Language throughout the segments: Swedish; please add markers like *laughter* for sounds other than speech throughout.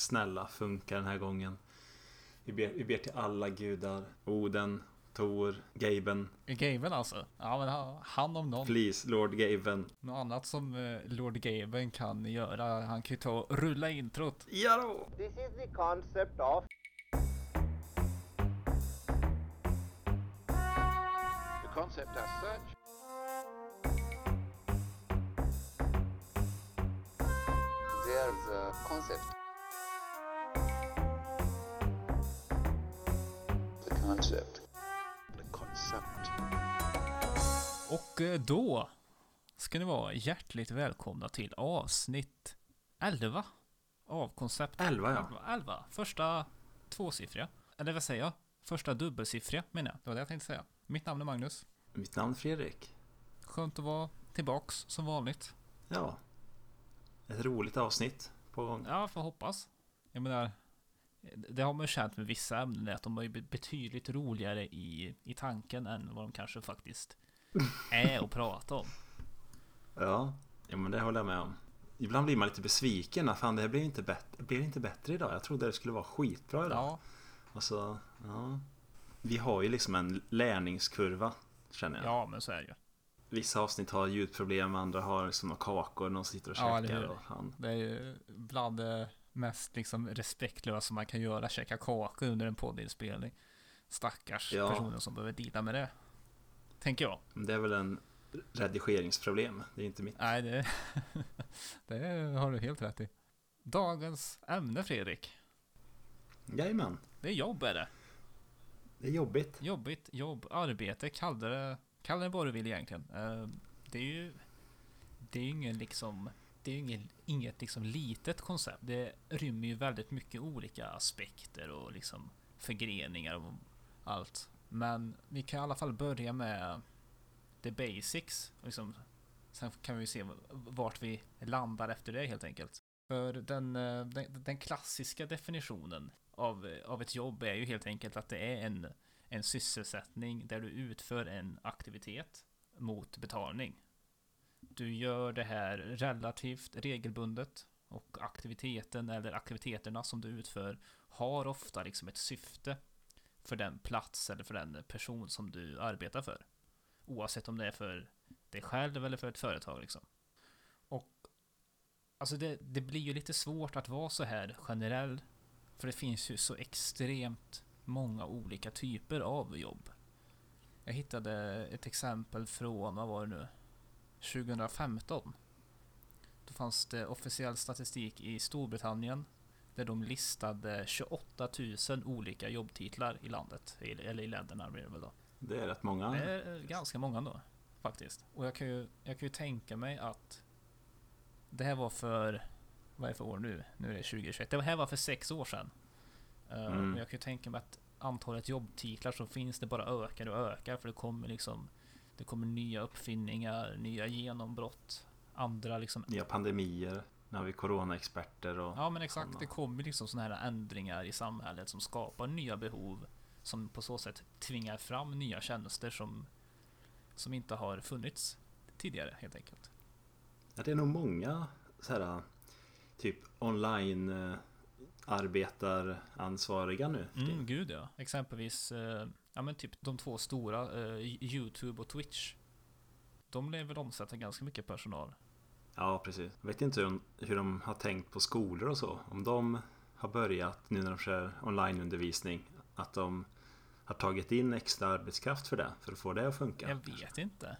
snälla funka den här gången. Vi ber, vi ber till alla gudar. Oden, Tor, Gaben. Gaben alltså? Ja men han- om någon. Please, Lord Gaben. Något annat som eh, Lord Gaben kan göra. Han kan ju ta och rulla introt. Ja då! This is the concept of The concept as such There's a concept. The concept. Och eh, då ska ni vara hjärtligt välkomna till avsnitt 11 av Koncept 11 ja. 11. Första tvåsiffriga. Eller vad säger jag? Första dubbelsiffriga menar jag. Det var det jag tänkte säga. Mitt namn är Magnus. Mitt namn är Fredrik. Skönt att vara tillbaks som vanligt. Ja. Ett roligt avsnitt på gång. Ja, får hoppas. Jag menar, det har man ju känt med vissa ämnen att de är betydligt roligare i, i tanken än vad de kanske faktiskt *laughs* är att prata om. Ja. ja, men det håller jag med om. Ibland blir man lite besviken. Ah, Fan, det här blir inte, bättre, blir inte bättre idag. Jag trodde det skulle vara skitbra idag. Ja, Och så, ja. Vi har ju liksom en lärningskurva, känner jag. ja men så är det ju. Vissa avsnitt har ljudproblem, andra har liksom några kakor, någon sitter och Ja, eller käkar. hur? och fan. Det är ju bland det mest liksom respektlösa man kan göra, käka kakor under en poddinspelning. Stackars Ja. personen som behöver dela med det. Tänker jag. Det är väl en redigeringsproblem. Det är inte mitt. Nej, det, *laughs* det har du helt rätt i. Dagens ämne Fredrik, Jajamän. det är jobb är det. Det är jobbigt. Jobbigt, jobb, arbete, kalla det, kalla det vad du vill egentligen. Eh, Det är ju, det är ju ingen liksom, det är ju inget, inget liksom litet koncept. Det rymmer ju väldigt mycket olika aspekter och liksom förgreningar och allt. Men vi kan i alla fall börja med the basics. Liksom, sen kan vi se vart vi landar efter det helt enkelt. För den, eh, den, den klassiska definitionen av, av ett jobb är ju helt enkelt att det är en en sysselsättning där du utför en aktivitet mot betalning. Du gör det här relativt regelbundet och aktiviteten eller aktiviteterna som du utför har ofta liksom ett syfte för den plats eller för den person som du arbetar för. Oavsett om det är för dig själv eller för ett företag liksom. Och alltså det, det blir ju lite svårt att vara så här generell för det finns ju så extremt många olika typer av jobb. Jag hittade ett exempel från, vad var det nu? 2015. Då fanns det officiell statistik i Storbritannien där de listade 28 000 olika jobbtitlar i landet. Eller i länderna blir det väl då. Det är rätt många. Det är eh, ganska många då, faktiskt. Och jag kan ju, jag kan ju tänka mig att det här var för, vad är det för år nu? Nu är det 2021. Det här var för sex år sedan. Uh, Mm. Jag kan ju tänka mig att antalet jobbtitlar som finns det bara ökar och ökar för det kommer liksom Det kommer nya uppfinningar, nya genombrott Andra liksom Nya pandemier. Nu har vi coronaexperter och... Ja men exakt, sådana. det kommer liksom sådana här ändringar i samhället som skapar nya behov Som på så sätt tvingar fram nya tjänster som Som inte har funnits tidigare helt enkelt Ja, det är nog många så här typ online eh, arbetaransvariga nu. Mm, gud ja. Exempelvis, eh, ja men typ de två stora, eh, YouTube och Twitch. De lär väl omsätta ganska mycket personal. Ja, precis. Jag vet inte hur de, hur de har tänkt på skolor och så. Om de har börjat nu när de kör onlineundervisning. Att de har tagit in extra arbetskraft för det. För att få det att funka. Jag vet inte.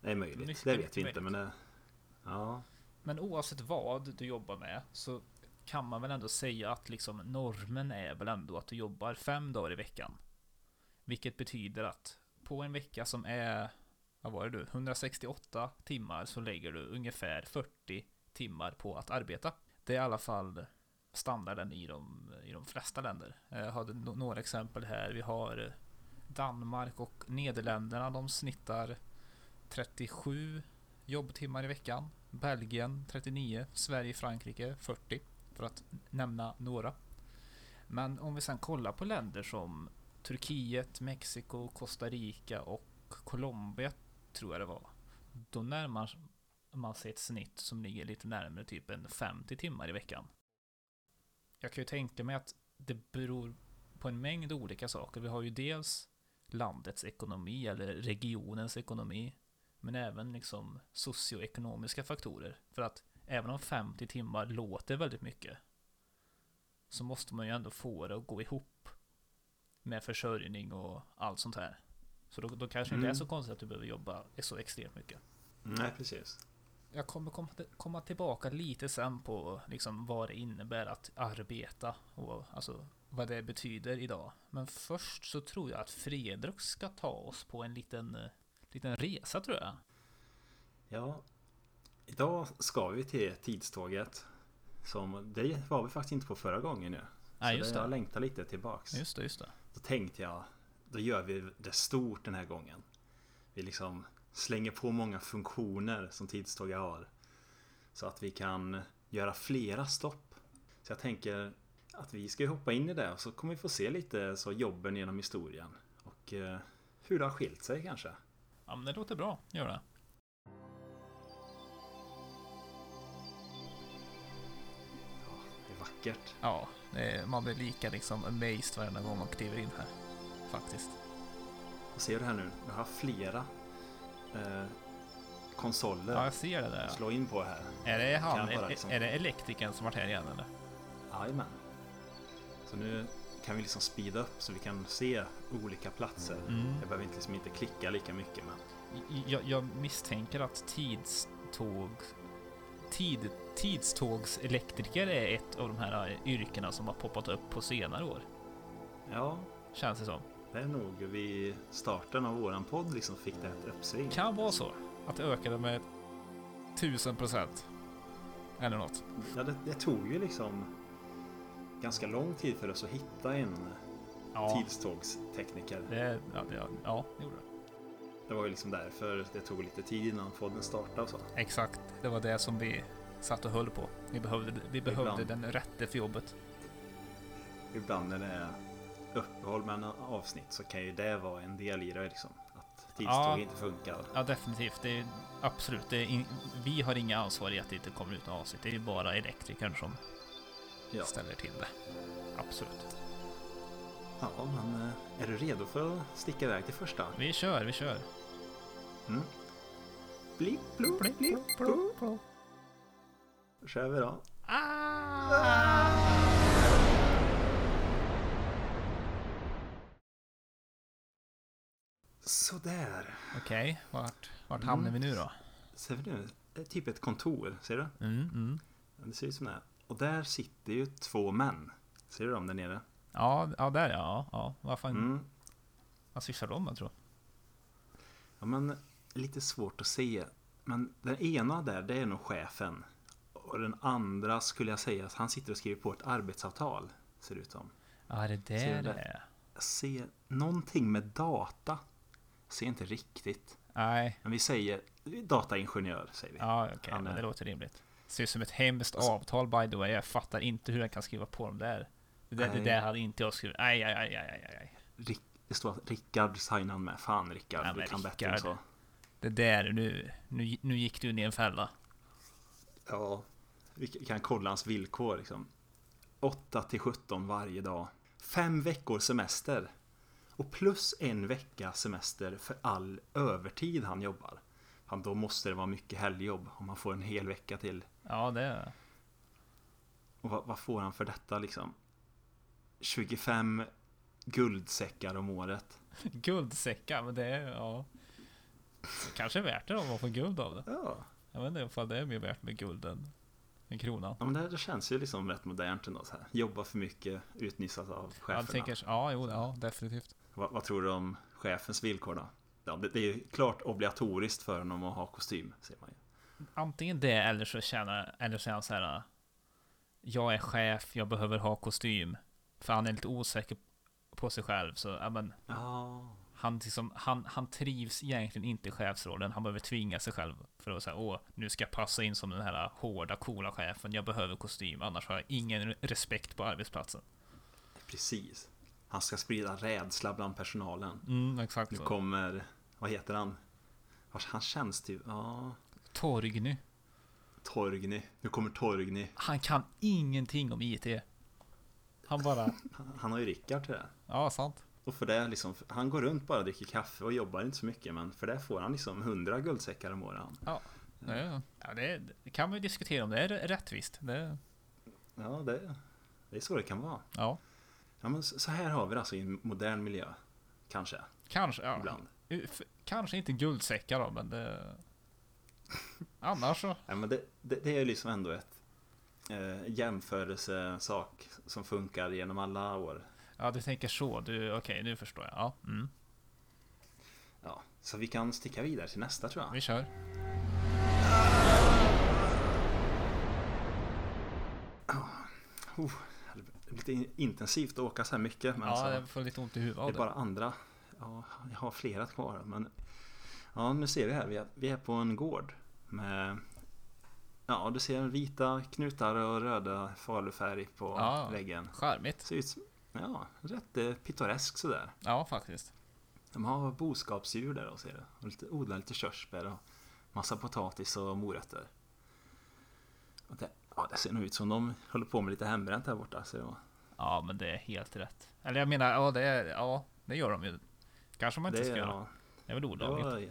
Det är möjligt. Mycket det vet vi inte. Men det, ja, Men oavsett vad du jobbar med så kan man väl ändå säga att liksom normen är väl ändå att du jobbar fem dagar i veckan. Vilket betyder att på en vecka som är, vad var det du, 168 timmar så lägger du ungefär 40 timmar på att arbeta. Det är i alla fall standarden i de, i de flesta länder. Eh, jag hade några exempel här. Vi har eh, Danmark och Nederländerna. De snittar 37 jobbtimmar i veckan. Belgien 39, Sverige, Frankrike 40 för att nämna några. Men om vi sen kollar på länder som Turkiet, Mexiko, Costa Rica och Colombia tror jag det var. Då närmar man sig ett snitt som ligger lite närmare typ en 50 timmar i veckan. jag kan ju tänka mig att det beror på en mängd olika saker. Vi har ju dels landets ekonomi eller regionens ekonomi. Men även liksom socioekonomiska faktorer. För att även om 50 timmar låter väldigt mycket. Så måste man ju ändå få det att gå ihop. Med försörjning och allt sånt här. Så då, då kanske det inte är Mm. så konstigt att du behöver jobba så extremt mycket. Nej, precis. Jag kommer komma, komma tillbaka lite sen på liksom vad det innebär att arbeta och alltså vad det betyder idag. Men först så tror jag att Fredrik ska ta oss på en liten, eh, liten resa tror jag. Ja, idag ska vi till tidståget. Som, det var vi faktiskt inte på förra gången nu. Nej, så just det, jag längtar lite tillbaks. Just det, just det. Då tänkte jag, då gör vi det stort den här gången. Vi liksom slänger på många funktioner som tidståget har. Så att vi kan göra flera stopp. Så jag tänker att vi ska hoppa in i det och så kommer vi få se lite så jobben genom historien. Och eh, hur det har skilt sig kanske. Ja, men det låter bra. Gör det. Det är vackert. Ja, man blir lika liksom amazed varenda gång man kliver in här. Faktiskt. Och ser du här nu? Jag har flera eh, konsoler Ja, jag ser det där. slå in på här. Är det han? Bara Är, liksom- är det elektrikern som varit här igen eller? Jajamän. Så nu kan vi liksom speeda upp så vi kan se olika platser. Mm. Jag behöver inte, liksom inte klicka lika mycket men Jag, jag misstänker att tidståg... Tid, tidstågselektriker är ett av de här yrkena som har poppat upp på senare år. ja, Känns det som. det är nog vid starten av våran podd liksom fick det ett uppsving. Kan vara så. Att det ökade med tusen procent. Eller något. Ja, det, det tog ju liksom ganska lång tid för oss att hitta en Ja, tidstågstekniker. det, ja, det, ja, det gjorde det. Det var ju liksom därför det tog lite tid innan podden startade och så. Exakt. Det var det som vi satt och höll på. Vi behövde, vi behövde Ibland. den rätte för jobbet. Ibland när det är uppehåll mellan avsnitt så kan ju det vara en del i det liksom. Att tidståg Ja. inte funkar. Ja, definitivt. Det är, absolut. Det är in, vi har inga ansvar i att det inte kommer ut något avsnitt. Det är ju bara elektrikern som Ja. ställer till det. Absolut. Ja, men eh, är du redo för att sticka iväg till första? Vi kör, vi kör. Mm. Blipp, plopp, blipp, plopp. Då kör vi då. Sådär. Okej, vart, vart Mm. hamnar vi nu då? Ser vi nu? Det är typ ett kontor. Ser du? Mm, mm. Det ser ut som det. är. Och där sitter ju två män. Ser du dem där nere? Ja, ja, där ja. ja. Vad fan, Mm. vad sysslar de med tror jag? Ja, men lite svårt att se. Men den ena där, det är nog chefen. Och den andra skulle jag säga att han sitter och skriver på ett arbetsavtal. Ser det ut som. Ja, det där det är. Jag ser någonting med data. Jag ser inte riktigt. Nej, Men vi säger dataingenjör, säger vi. ja okej, Han men det låter rimligt. Ser ut som ett hemskt Alltså- avtal by the way. Jag fattar inte hur jag kan skriva på dem där. Det där, det där hade inte jag skrivit. Aj, aj, aj, aj, aj. Rick, det står att Rickard signar med. Fan Rickard, Ja, du kan bättre än Rickard. så. Det där, nu, nu, nu gick du ner i en fälla. Ja, vi kan kolla hans villkor liksom. 8 till 17 varje dag. Fem veckor semester. Och plus en vecka semester för all övertid han jobbar. Fan, då måste det vara mycket helgjobb om han får en hel vecka till. Ja, det... Och vad, vad får han för detta liksom? 25 guldsäckar om året. *laughs* Guldsäckar, men det är, ja... Kanske är värt det om man får guld av det. Ja, Jag vet inte ifall det är mer värt med guld än en krona. ja men det, här, det känns ju liksom rätt modernt ändå så här. Jobba för mycket, utnyttjas av cheferna. tänker, ja, jo, ja, definitivt. Vad, vad tror du om chefens villkor då? Ja, det, det är ju klart obligatoriskt för honom att ha kostym, ser man ju. Antingen det eller så känner, eller så är han så här. Jag är chef, jag behöver ha kostym. För han är lite osäker på sig själv, så ja, men Ja, han, liksom, han, han trivs egentligen inte i chefsrollen. Han behöver tvinga sig själv för att säga åh, nu ska jag passa in som den här hårda, coola chefen. Jag behöver kostym, annars har jag ingen respekt på arbetsplatsen. precis. Han ska sprida rädsla bland personalen. Mm, exakt Nu så. kommer, vad heter han? Han känns typ, ja, Torgny. Torgny. Nu kommer Torgny. Han kan ingenting om IT. Han bara... Han, han har ju Rickard till det. Ja, sant. Och för det liksom, han går runt bara och dricker kaffe och jobbar inte så mycket men för det får han liksom 100 guldsäckar om året. Ja. Ja, ja det, det kan man ju diskutera om det är rättvist. Det, Ja, det, det är så det kan vara. ja, Ja, men så här har vi det alltså i en modern miljö. Kanske, kanske. Ja. ibland. Kanske inte guldsäckar då, men det... Annars så. Ja, men det, det, det är liksom ändå ett eh, jämförelsesak som funkar genom alla år. Ja, du tänker så. Du, okej, nu förstår jag. Ja, mm. Ja, så vi kan sticka vidare till nästa tror jag. vi kör. Oh, det är lite in- intensivt att åka så här mycket. Men Ja, så, jag får lite ont i huvudet det är det. bara andra. Ja, jag har flera kvar. Men ja, nu ser vi här. Vi är, vi är på en gård med Ja, du ser vita knutar och röda falufärg på Ja. väggen. Charmigt. Ser ut som, ja, rätt eh, pittoresk sådär. Ja, faktiskt. De har boskapsdjur där och ser det. Och lite, odlar lite körsbär och massa potatis och morötter. Och det, ja, det ser nog ut som de håller på med lite hembränt här borta. Så det Ja, men det är helt rätt. Eller jag menar, ja, det, är, ja, det gör de ju. Kanske man inte det, ska göra. ja, Det är väl olagligt. var,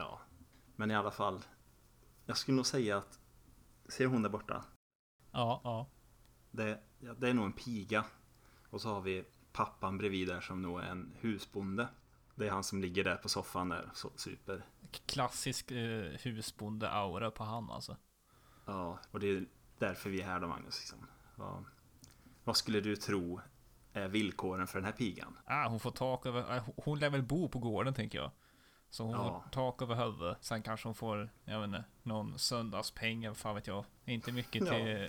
ja, men i alla fall. Jag skulle nog säga att Ser hon där borta? Ja, ja. Det, ja, det är nog en piga. Och så har vi pappan bredvid där som nog är en husbonde. Det är han som ligger där på soffan där, så super. Klassisk eh, husbonde-aura på han alltså. Ja, och det är därför vi är här då Magnus. Liksom. Vad, vad skulle du tro är villkoren för den här pigan? Ah, hon får tak över... eh, Hon lär väl bo på gården tänker jag. Så hon Ja. får tak över huvudet. Sen kanske hon får, jag vet inte, någon söndagspeng eller fan vet jag. Inte mycket Ja. till eh,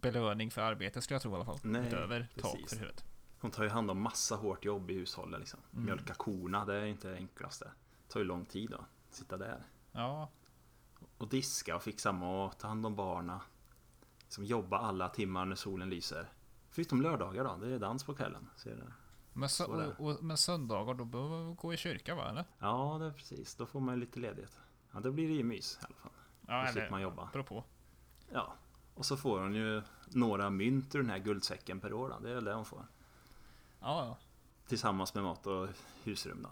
belöning för arbete skulle jag tro i alla fall. Nej, Utöver tak precis. för huvudet. Hon tar ju hand om massa hårt jobb i hushållet. Liksom. Mm. Mjölka korna, det är inte det enklaste. Det tar ju lång tid att sitta där. Ja, Och diska och fixa mat, ta hand om barna. Som jobba alla timmar när solen lyser. Förutom lördagar då, det är dans på kvällen. Ser du? men, Så och, och, men söndagar då behöver man gå i kyrka va eller? Ja, det är precis. Då får man lite ledighet. Ja, då blir det ju mys i alla fall. Ja, Då slipper man jobba. Beror på. Ja, och så får hon ju några mynt ur den här guldsäcken per år. Då. Det är väl det hon får. Ja, ja. Tillsammans med mat och husrum då.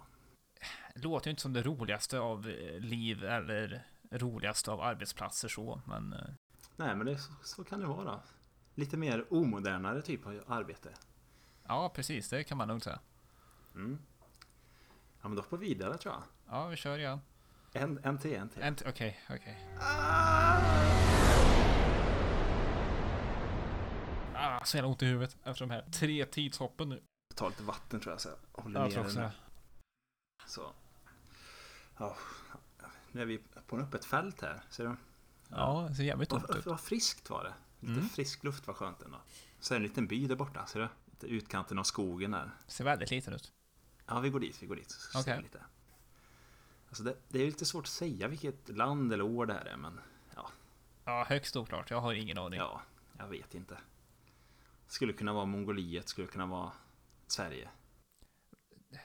Låter ju inte som det roligaste av eh, liv eller roligaste av arbetsplatser så, men eh, Nej, men det, så, så kan det vara. Lite mer omodernare typ av arbete. ja, precis, det kan man nog säga. Mm. Ja, men då hoppar vi vidare tror jag. Ja, vi kör igen. En, en till, en till. Okej, okej. Ah, så jävla ont i huvudet efter de här tre tidshoppen nu. Jag tar lite vatten tror jag så jag håller Jag ner tror också det. Så. Ja, nu är vi på en öppet fält här. Ser du? Ja, det ser jävligt tomt ut. vad friskt var det. Lite Mm. frisk luft var skönt ändå. Så är det en liten by där borta. Ser du? Lite utkanten av skogen där. Ser väldigt liten ut. Ja, vi går dit. Vi går dit. Okej. lite. Alltså det, det är lite svårt att säga vilket land eller år det här är. Men Ja, högst oklart. Jag har ingen aning. ja, jag vet inte. Skulle kunna vara Mongoliet. Skulle kunna vara Sverige.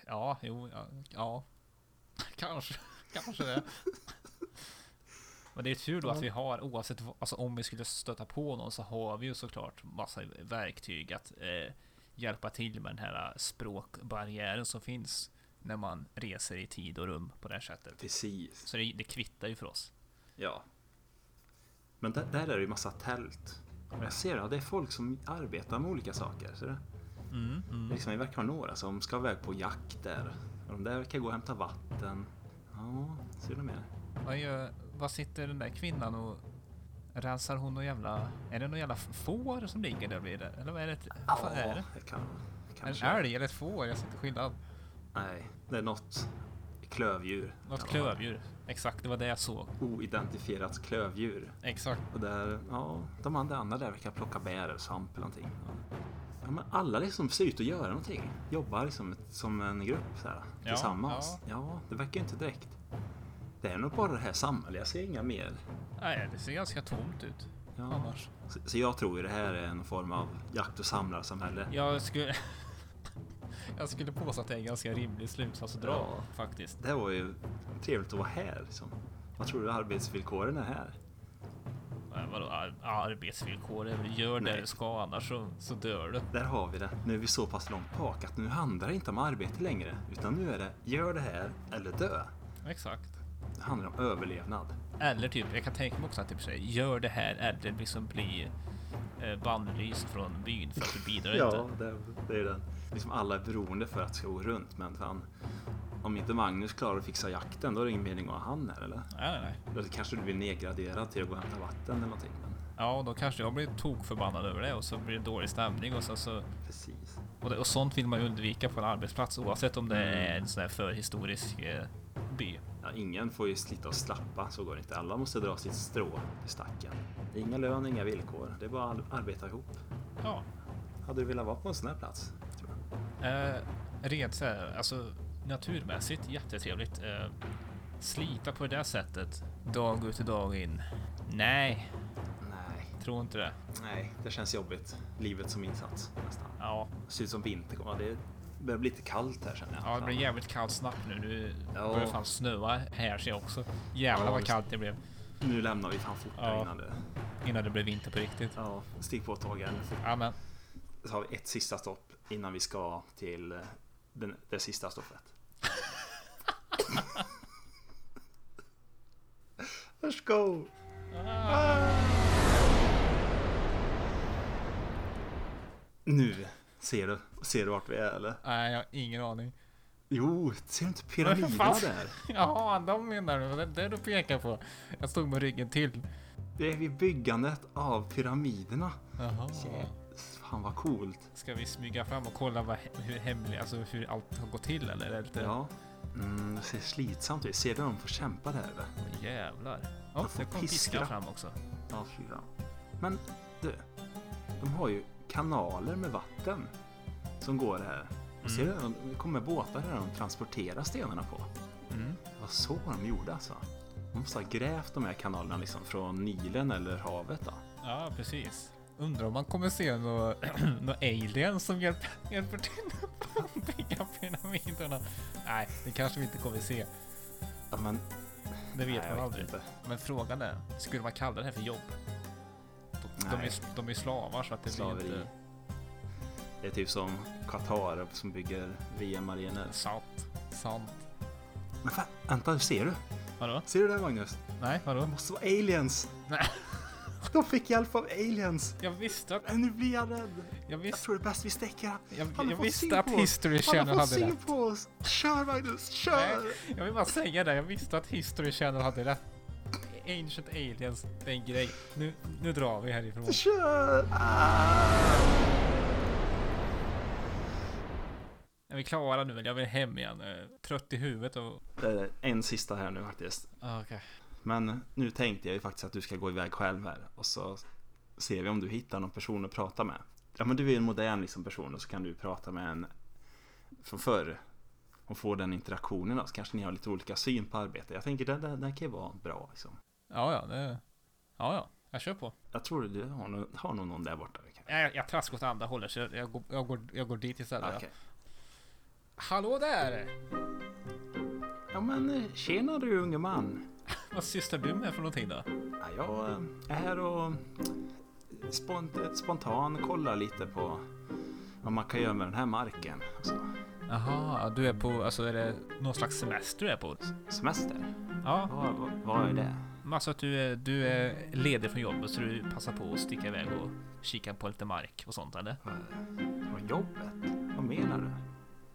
Ja, jo, ja, ja. Kanske, kanske det. Men det är tur då att vi har, oavsett alltså om vi skulle stöta på någon så har vi ju såklart massa verktyg att eh, hjälpa till med den här språkbarriären som finns när man reser i tid och rum på det här sättet. Precis. Så det, det kvittar ju för oss. Ja. Men där, där är det ju massa tält. Och jag ser att det är folk som arbetar med olika saker. Ser du? Mm, mm. Liksom, vi verkar ha några som ska iväg på jakt där. Och de där verkar gå och hämta vatten. Ja, ser du mer? Vad, gör, vad sitter den där kvinnan och rensar hon någon jävla... Är det någon jävla får som ligger där bredvid? Eller vad är det? Vad fan är det? det kan, En kanske. älg eller ett får? Jag ser inte skillnad. Nej, det är något klövdjur. Något klövdjur. Exakt, det var det jag såg. Oidentifierat klövdjur. Exakt. Och där, ja, de andra, där verkar plocka bär eller svamp eller någonting. Ja. Ja, men alla liksom ser ut att göra någonting. Jobbar liksom som en grupp så här, Ja, tillsammans. Ja. det verkar inte direkt. Det är nog bara det här samhället. Jag ser inga mer. Nej, det ser ganska tomt ut. Ja. Annars. Så, så jag tror ju det här är en form av jakt och samlarsamhälle. Jag skulle... jag skulle påstå att det är en ganska rimlig slutsats att dra Ja. faktiskt. Det var ju trevligt att vara här. Liksom. Vad tror du arbetsvillkoren är här? Ja, vadå, ar- arbetsvillkor. Gör det Nej. du ska annars så, så dör du. Där har vi det. Nu är vi så pass långt bak att nu handlar det inte om arbete längre. Utan nu är det gör det här eller dö. Exakt. Det handlar om överlevnad. Eller typ, jag kan tänka mig också att typ säga gör det här eller liksom bli eh, bannlyst från byn för att du bidrar Ja, inte. det, det är den. Liksom alla är beroende för att det ska gå runt. Men fan, om inte Magnus klarar att fixa jakten, då är det ingen mening att ha han här eller? Nej, nej, nej. Eller kanske du blir nedgraderad till att gå och hämta vatten eller någonting. Men Ja, då kanske jag blir tokförbannad över det och så blir det dålig stämning och så, så precis. och, det, och sånt vill man ju undvika på en arbetsplats oavsett om det Mm. är en sån här förhistorisk eh, by. Ja, ingen får ju slita och slappa, så går det inte. Alla måste dra sitt strå i stacken. Inga lön, inga villkor. Det är bara att arbeta ihop. Ja, Hade du velat vara på en sån här plats? Eh, rent så här, alltså naturmässigt jättetrevligt. Eh, slita på det där sättet dag ut och dag in. Nej, Nej, tror inte det. nej, det känns jobbigt. Livet som insats nästan. Ja, Det ser ut som vinter kommer. Det börjar bli lite kallt här känner jag. ja det blir jävligt kallt snabbt nu. Nu Ja. börjar fan snöa här ser jag också. Jävlar Ja, vad kallt det blev Nu lämnar vi fan fort här Ja. innan det... innan det blev vinter på riktigt. Ja, stig på igen. Ja, men Så har vi ett sista stopp innan vi ska till eh, den, det sista stoppet. Let's go! Nu ser du, ser du vart vi är eller? nej, jag har ingen aning. Jo, ser du inte pyramiderna där? *laughs* Ja, de menar du. Det är det du pekar på. Jag stod med ryggen till. Det är vid byggandet av pyramiderna. Jaha. Fan vad coolt. Ska vi smyga fram och kolla vad, hur hemligt, alltså hur allt har gått till eller? Lite... Ja. Mm, det ser slitsamt ut. Ser du dem får kämpa där eller? Åh, jävlar. Ja, får det kom piska. piskan fram också. Ja, fy. Men du, de har ju kanaler med vatten som går här. Mm. Ser du? Det kommer båtar där de transporterar stenarna på. Mm. Det var så de gjorde alltså. De måste ha grävt de här kanalerna liksom från Nilen eller havet då. Ja, precis. Undrar om man kommer se några nå *clears throat* aliens som hjälper, hjälper till *laughs* att bygga pyramiderna. Nej, det kanske vi inte kommer se. Ja, men, Det vet nej, man aldrig. inte. Men frågan är, skulle man kalla det här för jobb? De, de, är, de är slavar så att det Slaveri. blir inte Det är typ som Qatar som bygger VM-arenor. sant. Sant. Men fan, vänta, ser du? Vadå? Ser du det Magnus? Nej, vadå? Det måste vara aliens! Nej. De fick hjälp av aliens! Jag visste att... Men nu blir jag rädd! Jag Jag visste, tror det är bäst vi sticker. jag, Han jag visste att. History Han Channel har fått hade syn rätt. på oss! Kör Magnus, kör! Jag vill bara säga det, jag visste att History Channel hade rätt. Ancient Aliens, det är en grej. Nu, nu drar vi härifrån. Kör! Ah! Är vi klara nu? eller? Jag vill hem igen. Jag är Trött i huvudet och... Det är en sista här nu faktiskt. Ah, Okej. Men nu tänkte jag ju faktiskt att du ska gå iväg själv här och så ser vi om du hittar någon person att prata med. Ja men du är en modern liksom person och så kan du prata med en från förr och få den interaktionen då, så kanske ni har lite olika syn på arbete. Jag tänker det, det, det kan ju vara bra liksom. Ja, ja, det... Ja, ja. Jag kör på. Jag tror du har, nog- har nog någon där borta. Jag, jag traskar åt andra hållet så jag, jag, går, jag, går, jag går dit istället. Okej. Hallå där! Ja men tjena du unge man. Vad sysslar du med för någonting då? Ja, jag eh, är här och spont spontan kollar lite på vad man kan göra med den här marken. Jaha, du är på, alltså är det någon slags semester du är på? semester, Ja, vad, vad, vad är det? alltså att du är, du är ledig från jobbet så du passar på att sticka iväg och kika på lite mark och sånt eller? Vad, vad jobbet? Vad menar du?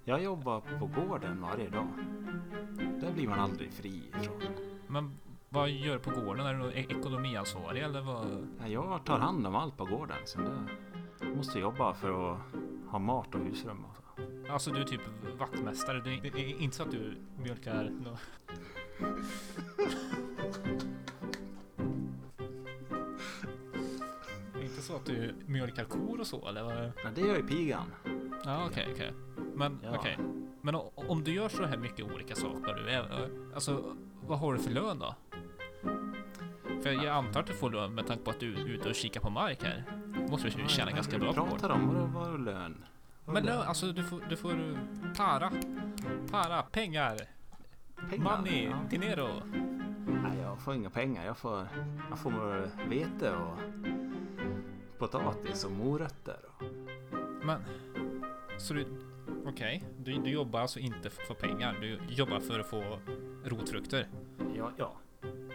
Jag jobbar på gården varje dag. Där blir man aldrig fri ifrån. Men vad gör du på gården? Är du e- ekonomiansvarig eller vad? Ja, Jag tar hand om allt på gården. Så det måste jobba för att ha mat och husrum och så. Alltså du är typ vaktmästare. Det är, inte så att du mjölkar är inte så att du mjölkar kor och så eller? vad? Nej, det gör ju pigan. Ja okej okej. Men Ja. okej. Men om du gör så här mycket olika saker du är, alltså vad har du för lön då? För jag antar att du får lön med tanke på att du är ute och kikar på mark här. Måste du tjäna Vad ganska bra på gården. pratar om? Vadå lön? Men lön, alltså du får, du får para. Para, pengar, Pengar? money, Ja. dinero. Nej, jag får inga pengar. Jag får, jag får vete och potatis och morötter. Och, Men, så du, okej, du, du jobbar alltså inte för pengar. Du jobbar för att få rotfrukter. ja, ja.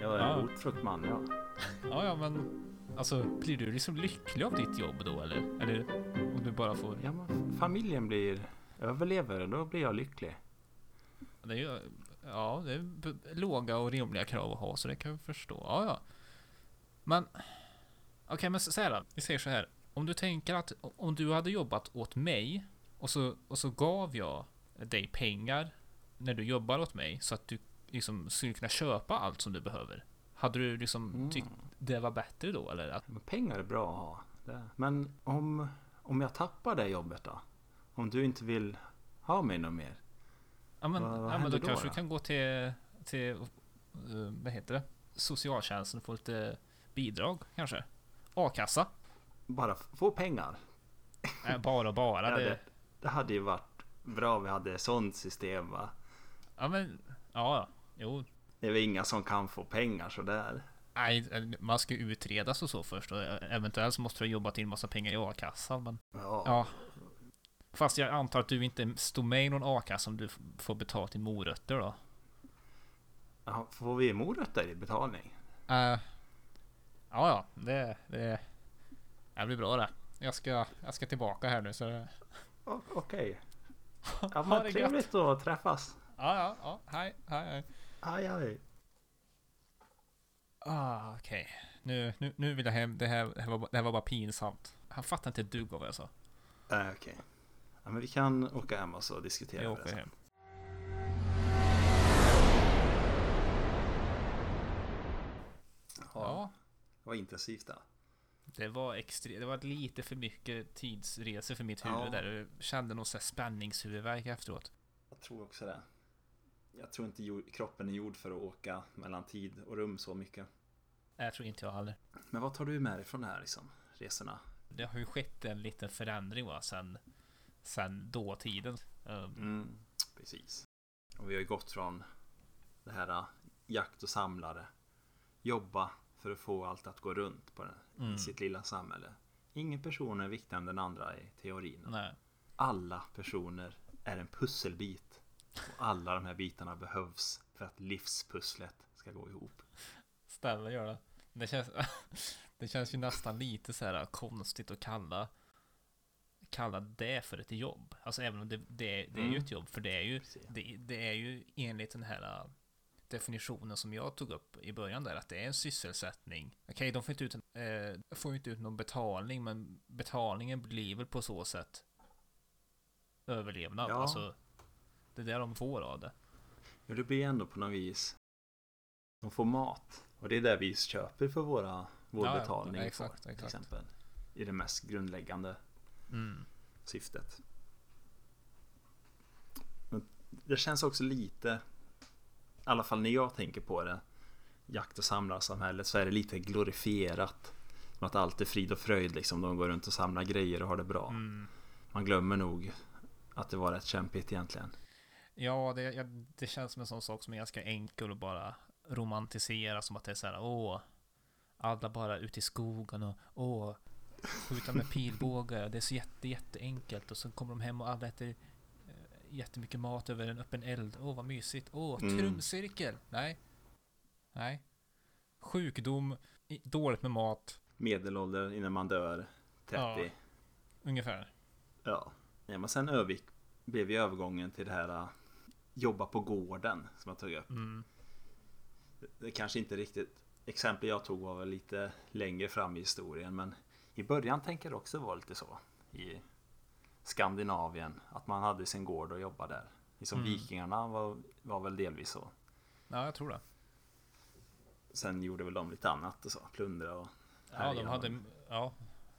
Jag är Ja. en rotfruktman, ja. Ja, ja, men alltså blir du liksom lycklig av ditt jobb då eller? Eller om du bara får... ja men familjen blir överlever, då blir jag lycklig. Det är ju, ja, det är låga och rimliga krav att ha så det kan jag förstå. Ja, ja. Men, okej, men så så här då. Vi säger så här. Om du tänker att om du hade jobbat åt mig och så, och så gav jag dig pengar när du jobbar åt mig så att du liksom skulle kunna köpa allt som du behöver. Hade du liksom Mm. tyckt det var bättre då eller? Att, Men pengar är bra att ha. Det. Men om, om jag tappar det jobbet då? Om du inte vill ha mig något mer? ja men, Vad- vad ja, men då då kanske då? du kan gå till, till eh, vad heter det? Socialtjänsten och få lite bidrag kanske? A-kassa? Bara få pengar. Nej, bara bara. *laughs* Ja, det, det, det hade ju varit bra om vi hade ett sånt system va? ja men, ja. Jo. Det är väl inga som kan få pengar sådär. Nej, man ska ju utredas och så först och eventuellt så måste du ha jobbat in massa pengar i a-kassan. Men Ja. ja. Fast jag antar att du inte står med i någon a-kassa om du får betalt i morötter då? Jaha, Får vi morötter i betalning? Uh, ja, ja, det, det, det blir bra det. Jag ska, jag ska tillbaka här nu så Okej. *laughs* Ja, Ha men trevligt att träffas. Ja, ja, ja, hej, hej, hej. Aj, aj. Ah, okej. Nu, nu, nu vill jag hem. Det här, det, här var, det här var bara pinsamt. Han fattar inte ett dugg av vad jag sa. Äh, Okej. Ja, men vi kan åka hem och så diskutera Jag det åker sen. hem. Ja, Det var intensivt där. det var extremt. Det var lite för mycket tidsresor för mitt huvud Ja. där. Jag kände någon här spänningshuvudvärk efteråt. Jag tror också det. Jag tror inte kroppen är gjord för att åka mellan tid och rum så mycket. Jag tror inte jag heller. Men vad tar du med dig från det här liksom? Resorna? Det har ju skett en liten förändring va, sen, sen dåtiden. Um, Mm, precis. Och vi har ju gått från det här äh, jakt och samlare. Jobba för att få allt att gå runt på den, Mm. i sitt lilla samhälle. Ingen person är viktigare än den andra i teorin. nej. Alla personer är en pusselbit. Och alla de här bitarna behövs för att livspusslet ska gå ihop. Ställa gör det. Det känns, *laughs* det känns ju nästan lite så här konstigt att kalla kalla det för ett jobb. Alltså även om det, det, det är ju Mm. ett jobb. För det är ju, det, det är ju enligt den här äh, definitionen som jag tog upp i början där. Att det är en sysselsättning. Okej, de får inte ut, eh, får inte ut någon betalning. Men betalningen blir väl på så sätt överlevnad. Ja. Alltså, det är det de får av det. Ja, det blir ändå på något vis. De får mat. Och det är det vi köper för våra, vår Ja, ja, betalning. exakt, får, till exakt. exempel. I det mest grundläggande Mm. syftet. Men det känns också lite, i alla fall när jag tänker på det, jakt och samlarsamhället så är det lite glorifierat. Som att allt är frid och fröjd liksom. De går runt och samlar grejer och har det bra. Mm. Man glömmer nog att det var rätt kämpigt egentligen. Ja, det, ja, det känns som en sån sak som är ganska enkel att bara romantisera som att det är så här, åh, alla bara ute i skogen och åh, skjuta med pilbågar, det är så jätte, jätteenkelt och så kommer de hem och alla äter eh, jättemycket mat över en öppen eld, åh vad mysigt, åh, Mm. trumcirkel, nej, nej, sjukdom, dåligt med mat, Medelålder innan man dör 30. Ja. ungefär. Ja, ja men sen övergick, blev ju övergången till det här jobba på gården som jag tog upp. Mm. Det, det kanske inte riktigt, exempel jag tog var väl lite längre fram i historien men i början tänker jag också vara lite så i Skandinavien att man hade sin gård och jobbade där. Liksom Mm. vikingarna var, var väl delvis så. Ja, jag tror det. Sen gjorde väl de lite annat och så, plundra och Ja, de hade, ja,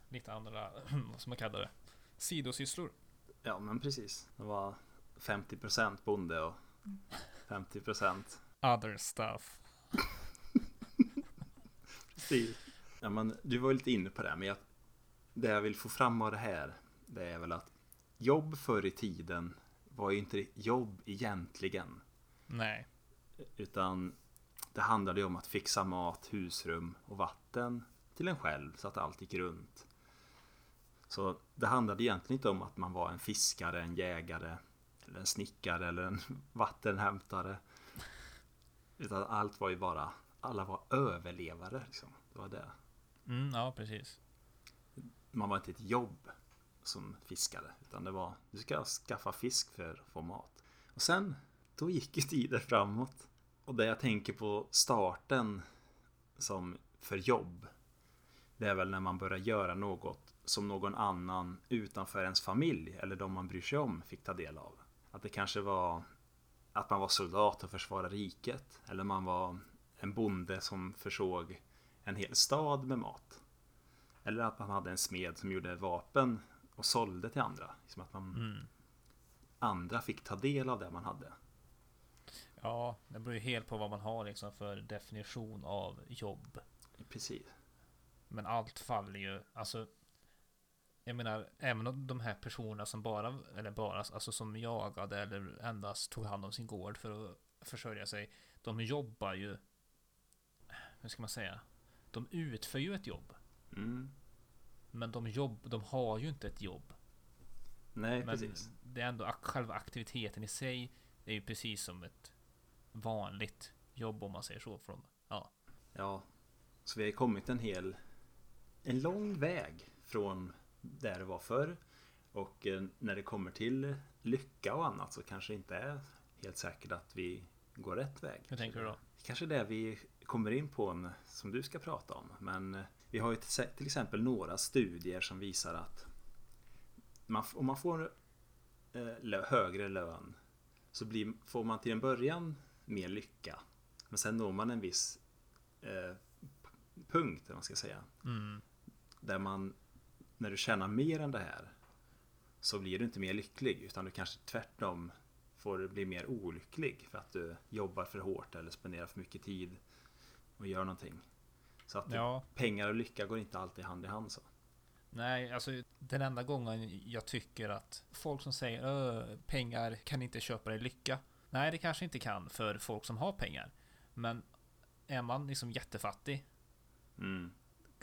lite andra, *clears throat* vad ska man kalla det, sidosysslor. Ja men precis. Det var 50% bonde och 50% Other stuff. Precis. Ja, men du var lite inne på det, men jag, det jag vill få fram av det här, det är väl att jobb förr i tiden var ju inte jobb egentligen, Nej. utan det handlade ju om att fixa mat, husrum och vatten till en själv så att allt gick runt. Så det handlade egentligen inte om att man var en fiskare, en jägare, eller en snickare eller en *laughs* vattenhämtare. Utan allt var ju bara, alla var överlevare liksom. Det var det. Mm, ja, precis. Man var inte ett jobb som fiskare. Utan det var, du ska skaffa fisk för att få mat. Och sen, då gick ju tiden framåt. Och det jag tänker på starten som för jobb. Det är väl när man börjar göra något som någon annan utanför ens familj eller de man bryr sig om fick ta del av. Att det kanske var att man var soldat och försvarade riket. Eller man var en bonde som försåg en hel stad med mat. Eller att man hade en smed som gjorde vapen och sålde till andra. Liksom att man, Mm. andra fick ta del av det man hade. Ja, det beror ju helt på vad man har liksom för definition av jobb. Precis. Men allt faller ju, alltså Jag menar, även de här personerna som bara, eller bara, alltså som jagade eller endast tog hand om sin gård för att försörja sig De jobbar ju Hur ska man säga? De utför ju ett jobb Mm. Men de, jobb, de har ju inte ett jobb Nej, Men precis. det är ändå själva aktiviteten i sig är ju precis som ett vanligt jobb om man säger så från Ja, Ja, så vi har kommit en hel en lång väg från där det var förr. Och eh, när det kommer till lycka och annat så kanske det inte är helt säkert att vi går rätt väg. hur tänker du då? Kanske det vi kommer in på en, som du ska prata om. Men eh, vi har ju till exempel några studier som visar att man, om man får eh, högre lön så blir, får man till en början mer lycka. Men sen når man en viss eh, punkt, man ska säga. Mm, Där man, när du tjänar mer än det här så blir du inte mer lycklig utan du kanske tvärtom får bli mer olycklig för att du jobbar för hårt eller spenderar för mycket tid och gör någonting. Så att ja pengar och lycka går inte alltid hand i hand så. Nej, alltså den enda gången jag tycker att folk som säger "Ö, pengar kan inte köpa dig lycka. Nej, det kanske inte kan för folk som har pengar. Men är man liksom jättefattig, Mm.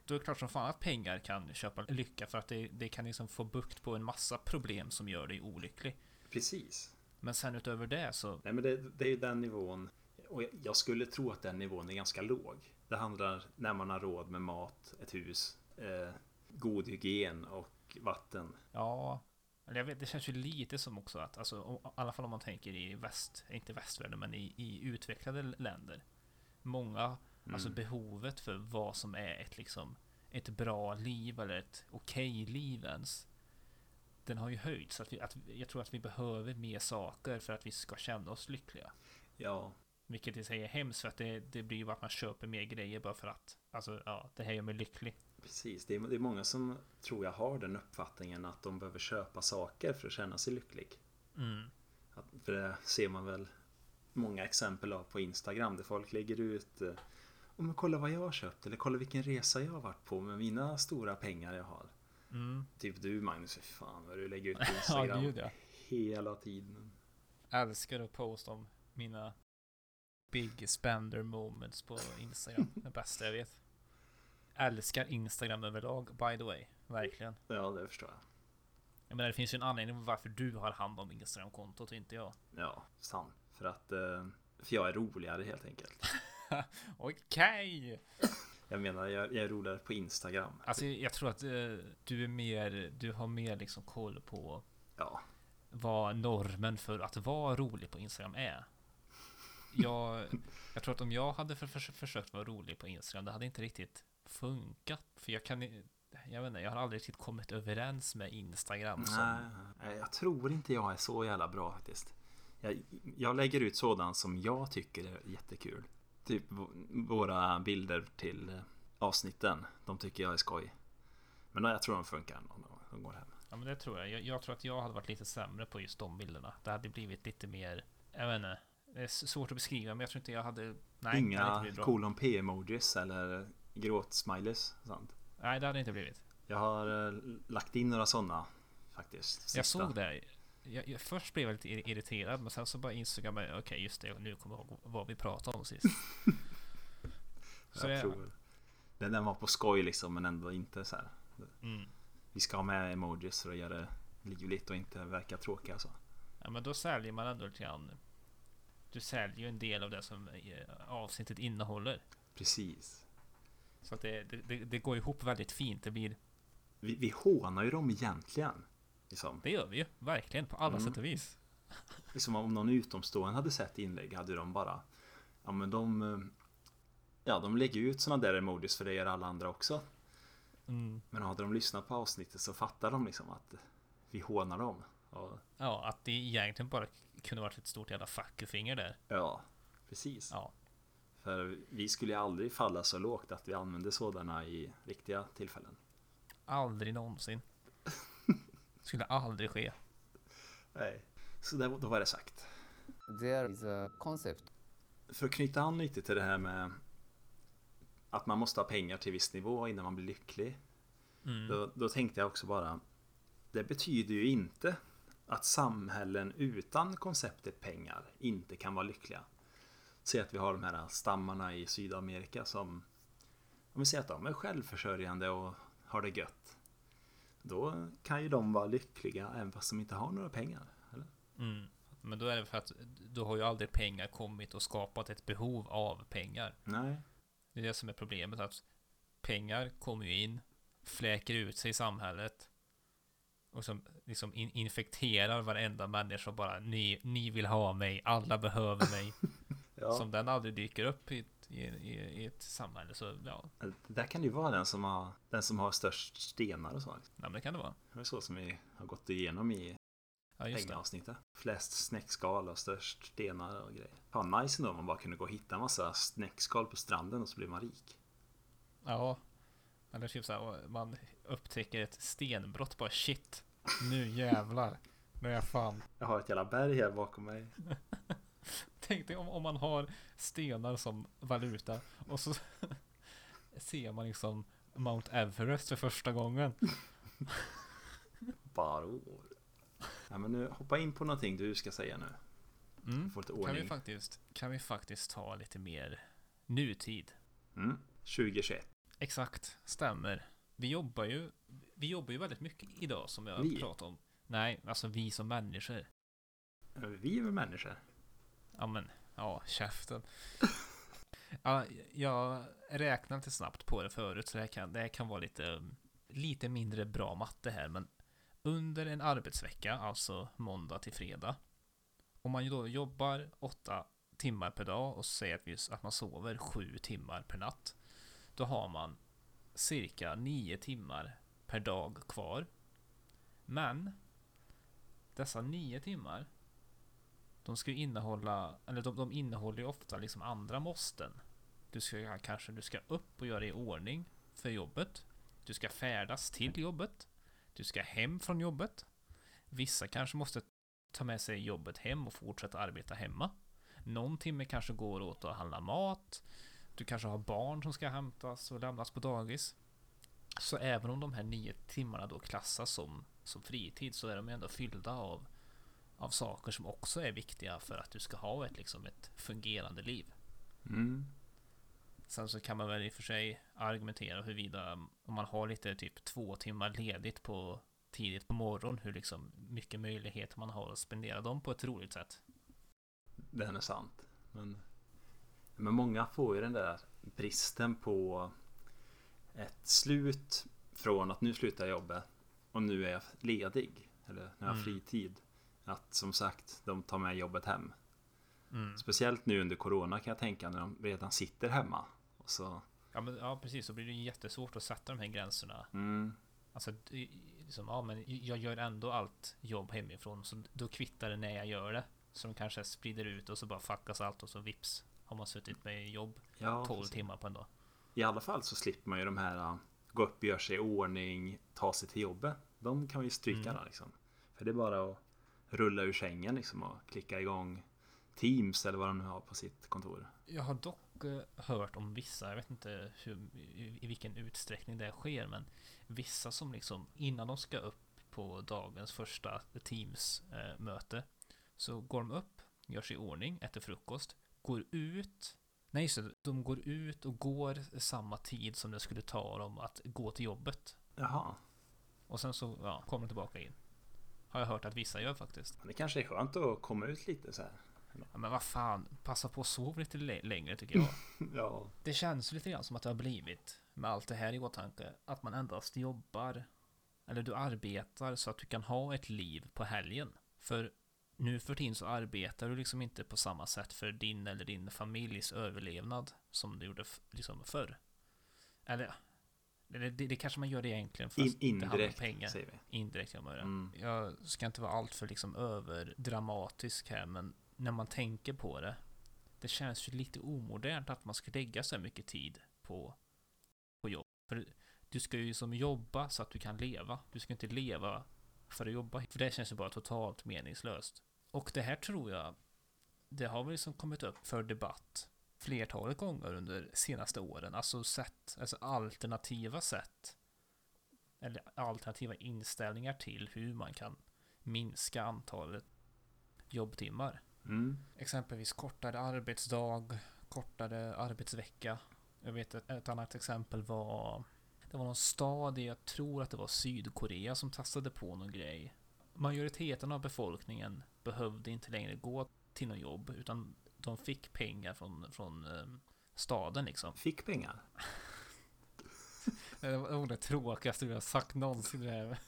Då är det klart som fan att pengar kan köpa lycka för att det, det kan liksom få bukt på en massa problem som gör dig olycklig. Precis. Men sen utöver det så, Nej men det, det är ju den nivån. Och jag- skulle tro att den nivån är ganska låg. Det handlar när man har råd med mat, ett hus, eh, god hygien och vatten. ja. Eller jag vet, det känns ju lite som också att, alltså, i alla fall om man tänker i väst, inte västvärlden, men i, i utvecklade länder. Många Alltså Mm. behovet för vad som är ett liksom ett bra liv eller ett okej liv ens. Den har ju höjts. Att vi, att, jag tror att vi behöver mer saker för att vi ska känna oss lyckliga. Ja, Vilket i sig är hemskt för att det, det blir ju att man köper mer grejer bara för att. Alltså ja, det här gör mig lycklig. Precis, det är, det är många som tror jag har den uppfattningen att de behöver köpa saker för att känna sig lycklig. Mm. Att, för det ser man väl många exempel av på Instagram där folk lägger ut eh, "Åh, men kolla vad jag har köpt eller kolla vilken resa jag har varit på med mina stora pengar jag har. Mm. Typ du Magnus, fy fan vad du lägger ut på *laughs* Ja, Instagram gud ja. hela tiden. Älskar att posta om mina big spender moments på Instagram. Det bästa jag vet. Älskar Instagram överlag, by the way. Verkligen. Ja, det förstår jag. Jag menar det finns ju en anledning varför du har hand om Instagram-kontot och inte jag. Ja, sant. För att eh, för jag är roligare helt enkelt. *laughs* *laughs* Okej! Jag menar, jag, jag är roligare på Instagram. Alltså jag tror att eh, du är mer, du har mer liksom koll på Ja, vad normen för att vara rolig på Instagram är. Jag, jag tror att om jag hade för, för, försökt vara rolig på Instagram, det hade inte riktigt funkat. För jag kan jag vet inte, jag har aldrig riktigt kommit överens med Instagram som... nej, jag tror inte jag är så jävla bra faktiskt. Jag, jag lägger ut sådant som jag tycker är jättekul. Typ våra bilder till eh, avsnitten. De tycker jag är skoj. Men jag tror de funkar om de, går hem. Ja men det tror jag. jag. Jag tror att jag hade varit lite sämre på just de bilderna. Det hade blivit lite mer, jag vet inte. Det är svårt att beskriva men jag tror inte jag hade... Nej, Inga kolon P-emojis eller gråtsmileys. Sånt. Nej, det hade inte blivit. Jag har eh, lagt in några sådana faktiskt. Jag Sista. såg det. Jag, jag, först blev jag lite ir- irriterad men sen så bara insåg jag mig, okej just det, nu kommer jag ihåg vad vi pratade om sist. *laughs* Så jag det- tror den, den var på skoj liksom men ändå inte så här. Mm. Vi ska ha med emojis för att göra det livligt och inte verka tråkiga så. Ja men då säljer man ändå lite grann. Du säljer ju en del av det som eh, avsnittet innehåller. Precis. Så att det, det, det, det går ihop väldigt fint. Det blir Vi, vi hånar ju dem egentligen. Liksom. Det gör vi ju verkligen på alla Mm. sätt och vis. liksom om någon utomstående hade sett inlägg hade de bara Ja men de eh, Ja de lägger ut sådana där emojis för det gör alla andra också. Mm. Men hade de lyssnat på avsnittet så fattar de liksom att vi hånar dem. Och, Ja, att det egentligen bara kunde varit ett stort jävla fuckfinger där. ja, precis. Ja, För vi skulle ju aldrig falla så lågt att vi använde sådana i riktiga tillfällen. aldrig någonsin. Skulle aldrig ske. Nej. Så där, då var det sagt. There is a concept. För att knyta an lite till det här med att man måste ha pengar till viss nivå innan man blir lycklig. Mm. Då, då tänkte jag också bara Det betyder ju inte att samhällen utan konceptet pengar inte kan vara lyckliga. Säg att vi har de här stammarna i Sydamerika som Om vi säger att de är självförsörjande och har det gött. Då kan ju de vara lyckliga även fast de inte har några pengar. Eller? Mm. Men då är det för att då har ju aldrig pengar kommit och skapat ett behov av pengar. Nej. Det är det som är problemet. Att pengar kommer ju in, fläker ut sig i samhället. Och som liksom in infekterar varenda människa bara ni, ni vill ha mig, alla behöver mig. *laughs* Ja. Som den aldrig dyker upp i i, i, i ett samhälle. Så ja, Där kan det ju vara den som har, den som har störst stenar och så. nej, men det kan det vara. Det är så som vi har gått igenom i Ja, pengaavsnittet. Flest snäckskal och störst stenar och grejer. Fan nice ändå om man bara kunde gå och hitta en massa snäckskal på stranden och så blir man rik. Ja. Eller typ så här, man upptäcker ett stenbrott bara shit. Nu jävlar. Nu är jag fan. Jag har ett jävla berg här bakom mig. *laughs* *laughs* Tänk dig om, om man har stenar som valuta och så *laughs* ser man liksom Mount Everest för första gången. Baror. Ja, men nu hoppa in på någonting du ska säga nu. Mm. Få lite Kan vi, ordning. faktiskt, kan vi faktiskt ta lite mer nutid? Mm. 2021. Exakt, stämmer. Vi jobbar ju, vi jobbar ju väldigt mycket idag som jag Vi? pratade om. Nej, alltså vi som människor. Vi är väl människor? Ja men, ja, käften. Ja, jag räknade inte snabbt på det förut så det här kan, det här kan vara lite, lite mindre bra matte här men under en arbetsvecka, alltså måndag till fredag om man ju då jobbar åtta timmar per dag och säger att, vi, att man sover sju timmar per natt då har man cirka nio timmar per dag kvar men dessa nio timmar de ska ju innehålla, eller de, de innehåller ju ofta liksom andra måsten. Du ska kanske, du ska upp och göra i ordning för jobbet. Du ska färdas till jobbet. Du ska hem från jobbet. Vissa kanske måste ta med sig jobbet hem och fortsätta arbeta hemma. Någon timme kanske går åt att handla mat. Du kanske har barn som ska hämtas och lämnas på dagis. Så även om de här nio timmarna då klassas som, som fritid så är de ändå fyllda av av saker som också är viktiga för att du ska ha ett, liksom, ett fungerande liv. Mm. Sen så kan man väl i och för sig argumentera huruvida om man har lite typ två timmar ledigt på tidigt på morgonen hur liksom mycket möjligheter man har att spendera dem på ett roligt sätt. Det är sant. Men, men många får ju den där bristen på ett slut från att nu slutar jag jobbet och nu är jag ledig. Eller nu har jag Mm. fritid. Att som sagt, de tar med jobbet hem. Mm. Speciellt nu under Corona kan jag tänka när de redan sitter hemma. Och så, Ja, men, ja, precis. Så blir det jättesvårt att sätta de här gränserna. mm, Alltså, liksom, ja, men jag gör ändå allt jobb hemifrån, så då kvittar det när jag gör det. Så de kanske sprider ut och så bara fuckas allt och så vips har man suttit med jobb ja, 12 precis. timmar på en dag. I alla fall så slipper man ju de här äh, gå upp, göra sig i ordning, ta sig till jobbet. De kan vi stryka Mm. där liksom. För det är bara att rulla ur sängen liksom och klicka igång Teams eller vad de nu har på sitt kontor. Jag har dock eh, hört om vissa, jag vet inte hur, i, i vilken utsträckning det sker, men vissa som liksom innan de ska upp på dagens första Teams-möte så går de upp, gör sig i ordning, äter frukost, går ut Nej, så de går ut och går samma tid som det skulle ta dem att gå till jobbet. Jaha. Och sen så ja, kommer de tillbaka in. Har jag hört att vissa gör faktiskt. Det kanske är skönt att komma ut lite så här. Ja, men vad fan, passa på att sova lite lä- längre tycker jag. *laughs* Ja. Det känns lite grann som att det har blivit, med allt det här i åtanke, att man endast jobbar, eller du arbetar så att du kan ha ett liv på helgen. För nu för tiden så arbetar du liksom inte på samma sätt för din eller din familjs överlevnad som du gjorde liksom förr. Eller, eller det, det kanske man gör det egentligen för In, att det indirekt pengar. säger vi. Indirekt gör man det. Mm. Jag ska inte vara alltför liksom överdramatisk här, men när man tänker på det. Det känns ju lite omodernt att man ska lägga så här mycket tid på, på jobb. För du ska ju som jobba så att du kan leva. Du ska inte leva för att jobba. För det känns ju bara totalt meningslöst. Och det här tror jag, det har väl liksom kommit upp för debatt flertalet gånger under senaste åren. Alltså sätt, alltså alternativa sätt eller alternativa inställningar till hur man kan minska antalet jobbtimmar. Mm. Exempelvis kortare arbetsdag, kortare arbetsvecka. Jag vet att ett annat exempel var Det var någon stad i, jag tror att det var Sydkorea som testade på någon grej. Majoriteten av befolkningen behövde inte längre gå till något jobb utan de fick pengar från, från eh, staden liksom. Fick pengar. *laughs* Det var det tråkigaste vi har sagt någonsin. det här.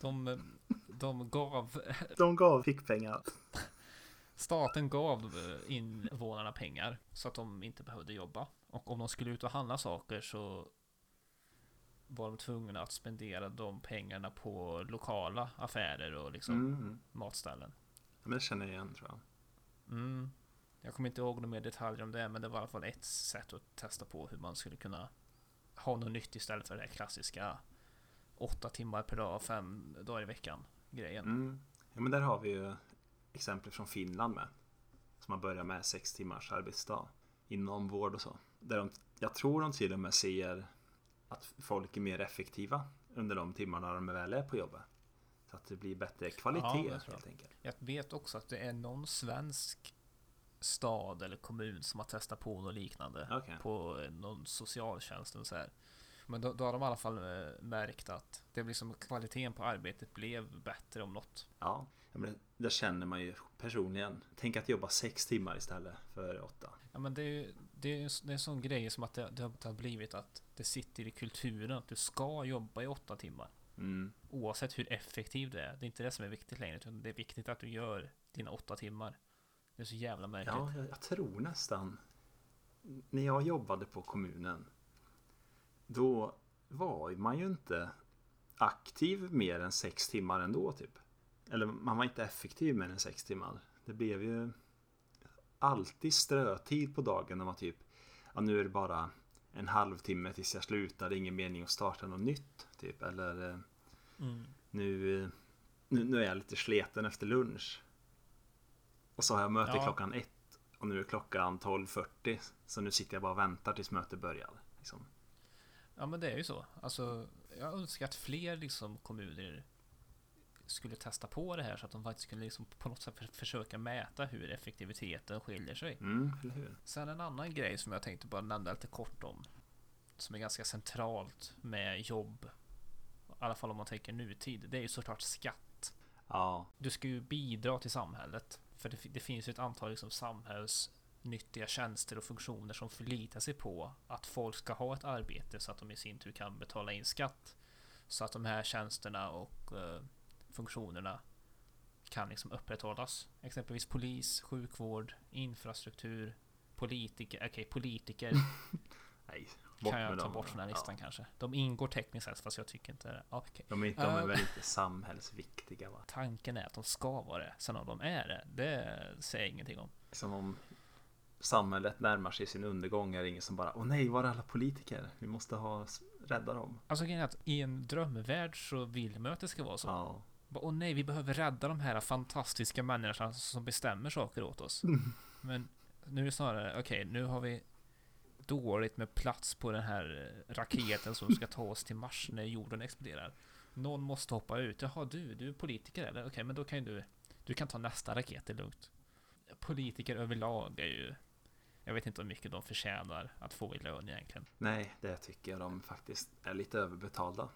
De, de gav, De gav fick pengar. staten gav eh, invånarna pengar så att de inte behövde jobba. Och om de skulle ut och handla saker så var de tvungna att spendera de pengarna på lokala affärer och liksom Mm. matställen. Men det känner jag igen tror jag. Mm. Jag kommer inte ihåg några mer detaljer om det, men det var i alla fall ett sätt att testa på hur man skulle kunna ha något nytt istället för det klassiska åtta timmar per dag, fem dagar i veckan grejen. Mm. Ja, men där har vi ju exempel från Finland med. Som har börjat med sex timmars arbetsdag inom vård och så. Där de, jag tror de till och med ser att folk är mer effektiva under de timmarna de väl är på jobbet. Så att det blir bättre kvalitet Ja, helt enkelt. Jag vet också att det är någon svensk stad eller kommun som har testat på något liknande Okej. på eh, någon socialtjänst och så här. Men då, då har de i alla fall eh, märkt att det blir som kvaliteten på arbetet blev bättre om något. Ja, men det, känner man ju personligen. Tänk att jobba sex timmar istället för åtta. Ja men det är ju det är, det är en sån grej som att det, det har blivit att det sitter i kulturen att du ska jobba i åtta timmar. Mm. Oavsett hur effektiv det är. Det är inte det som är viktigt längre. Utan det är viktigt att du gör dina åtta timmar. Det är så jävla märkligt. Ja, jag, jag tror nästan. När jag jobbade på kommunen. Då var man ju inte aktiv mer än sex timmar ändå typ. Eller man var inte effektiv mer än sex timmar. Det blev ju alltid strötid på dagen när man typ ja, nu är det bara en halvtimme tills jag slutar. Det är ingen mening att starta något nytt. Typ. Eller eh, Mm. nu, eh, nu, nu är jag lite sleten efter lunch. Och så har jag möte Ja. klockan ett. Och nu är klockan 12.40. Så nu sitter jag bara och väntar tills mötet börjar. Liksom. Ja men det är ju så. Alltså, jag önskar att fler liksom, kommuner skulle testa på det här så att de faktiskt skulle liksom på något sätt för- försöka mäta hur effektiviteten skiljer sig. Mm? Sen en annan grej som jag tänkte bara nämna lite kort om. Som är ganska centralt med jobb. I alla fall om man tänker nutid. Det är ju såklart skatt. Ja, Du ska ju bidra till samhället. För det, det finns ju ett antal liksom samhällsnyttiga tjänster och funktioner som förlitar sig på att folk ska ha ett arbete så att de i sin tur kan betala in skatt. Så att de här tjänsterna och eh, funktionerna kan liksom upprätthållas. Exempelvis polis, sjukvård, infrastruktur, politiker. Okej, politiker *laughs* nej. Bort kan jag ta dem. bort från den här listan Ja. kanske. De ingår tekniskt sett fast jag tycker inte det. Ja, okej. De, är, de är Eh. väl inte *laughs* samhällsviktiga va? Tanken är att de ska vara det. Sen om de är det, det säger jag ingenting om. Som om samhället närmar sig sin undergång är det ingen som bara Åh nej, var är alla politiker? Vi måste ha, rädda dem. Alltså grejen är att i en drömvärld så vill man att det ska vara så. Ja. Åh nej, vi behöver rädda de här fantastiska människorna som bestämmer saker åt oss. Men nu är det snarare, okej, nu har vi dåligt med plats på den här eh, raketen som ska ta oss till Mars när jorden exploderar. Någon måste hoppa ut. Jaha, du, du är politiker eller? Okej, men då kan ju du, du kan ta nästa raket, det är lugnt. Politiker överlag är ju, Jag vet inte hur mycket de förtjänar att få i lön egentligen. Nej, det tycker jag de faktiskt är lite överbetalda.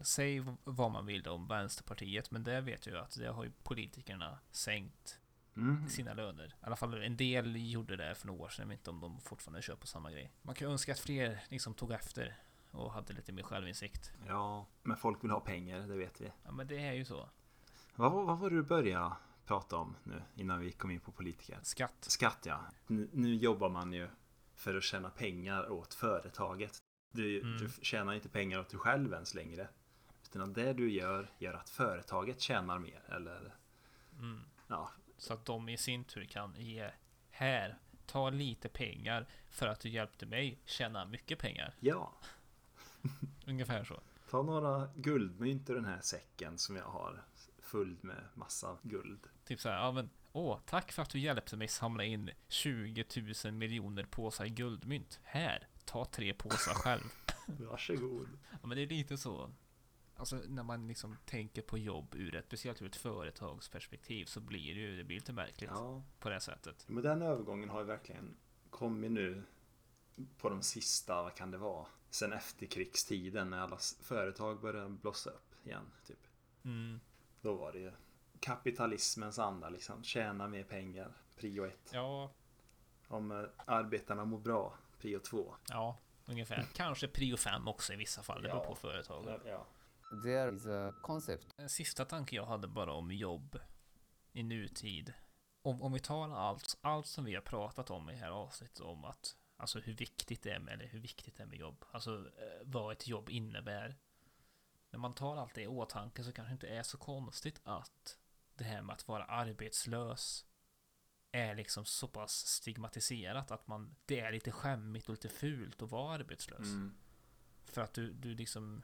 Säg v- vad man vill om Vänsterpartiet, men det vet jag ju att det har ju politikerna sänkt Mm. sina löner. I alla fall en del gjorde det för några år sedan, jag vet inte om de fortfarande kör på samma grej. Man kan önska att fler liksom tog efter och hade lite mer självinsikt. Ja, men folk vill ha pengar, det vet vi. Ja, men det är ju så. Vad, vad var det du började prata om nu innan vi kom in på politiker? Skatt. Skatt ja. Nu, nu jobbar man ju för att tjäna pengar åt företaget. Du, Mm. du tjänar inte pengar åt dig själv ens längre. Utan det du gör gör att företaget tjänar mer. Eller Mm. ja, Så att de i sin tur kan ge här, ta lite pengar för att du hjälpte mig tjäna mycket pengar. ja. *laughs* Ungefär så. Ta några guldmynt ur den här säcken som jag har full med massa guld. Typ så här, ja men åh, tack för att du hjälpte mig samla in 20 000 miljoner påsar guldmynt. Här, ta tre påsar själv. *laughs* Varsågod. Ja, men det är lite så. Alltså när man liksom tänker på jobb ur ett, speciellt ur ett företagsperspektiv så blir det ju, det blir lite märkligt Ja, på det sättet. men den övergången har ju verkligen kommit nu på de sista, vad kan det vara? Sen efterkrigstiden när alla företag började blossa upp igen. Typ. Mm. Då var det ju kapitalismens anda liksom. Tjäna mer pengar. Prio ett. Ja, Om eh, arbetarna mår bra. Prio två. ja, ungefär. Kanske prio 5 också i vissa fall, det beror Ja. på företaget. Ja. There is a concept En sista tanke jag hade bara om jobb i nutid. Om, om vi tar allt, allt som vi har pratat om i det här avsnittet om att Alltså hur viktigt det är med, eller hur viktigt det är med jobb. Alltså eh, vad ett jobb innebär. När man tar allt det i åtanke så kanske det inte är så konstigt att det här med att vara arbetslös är liksom så pass stigmatiserat att man det är lite skämmigt och lite fult att vara arbetslös. Mm. För att du, du liksom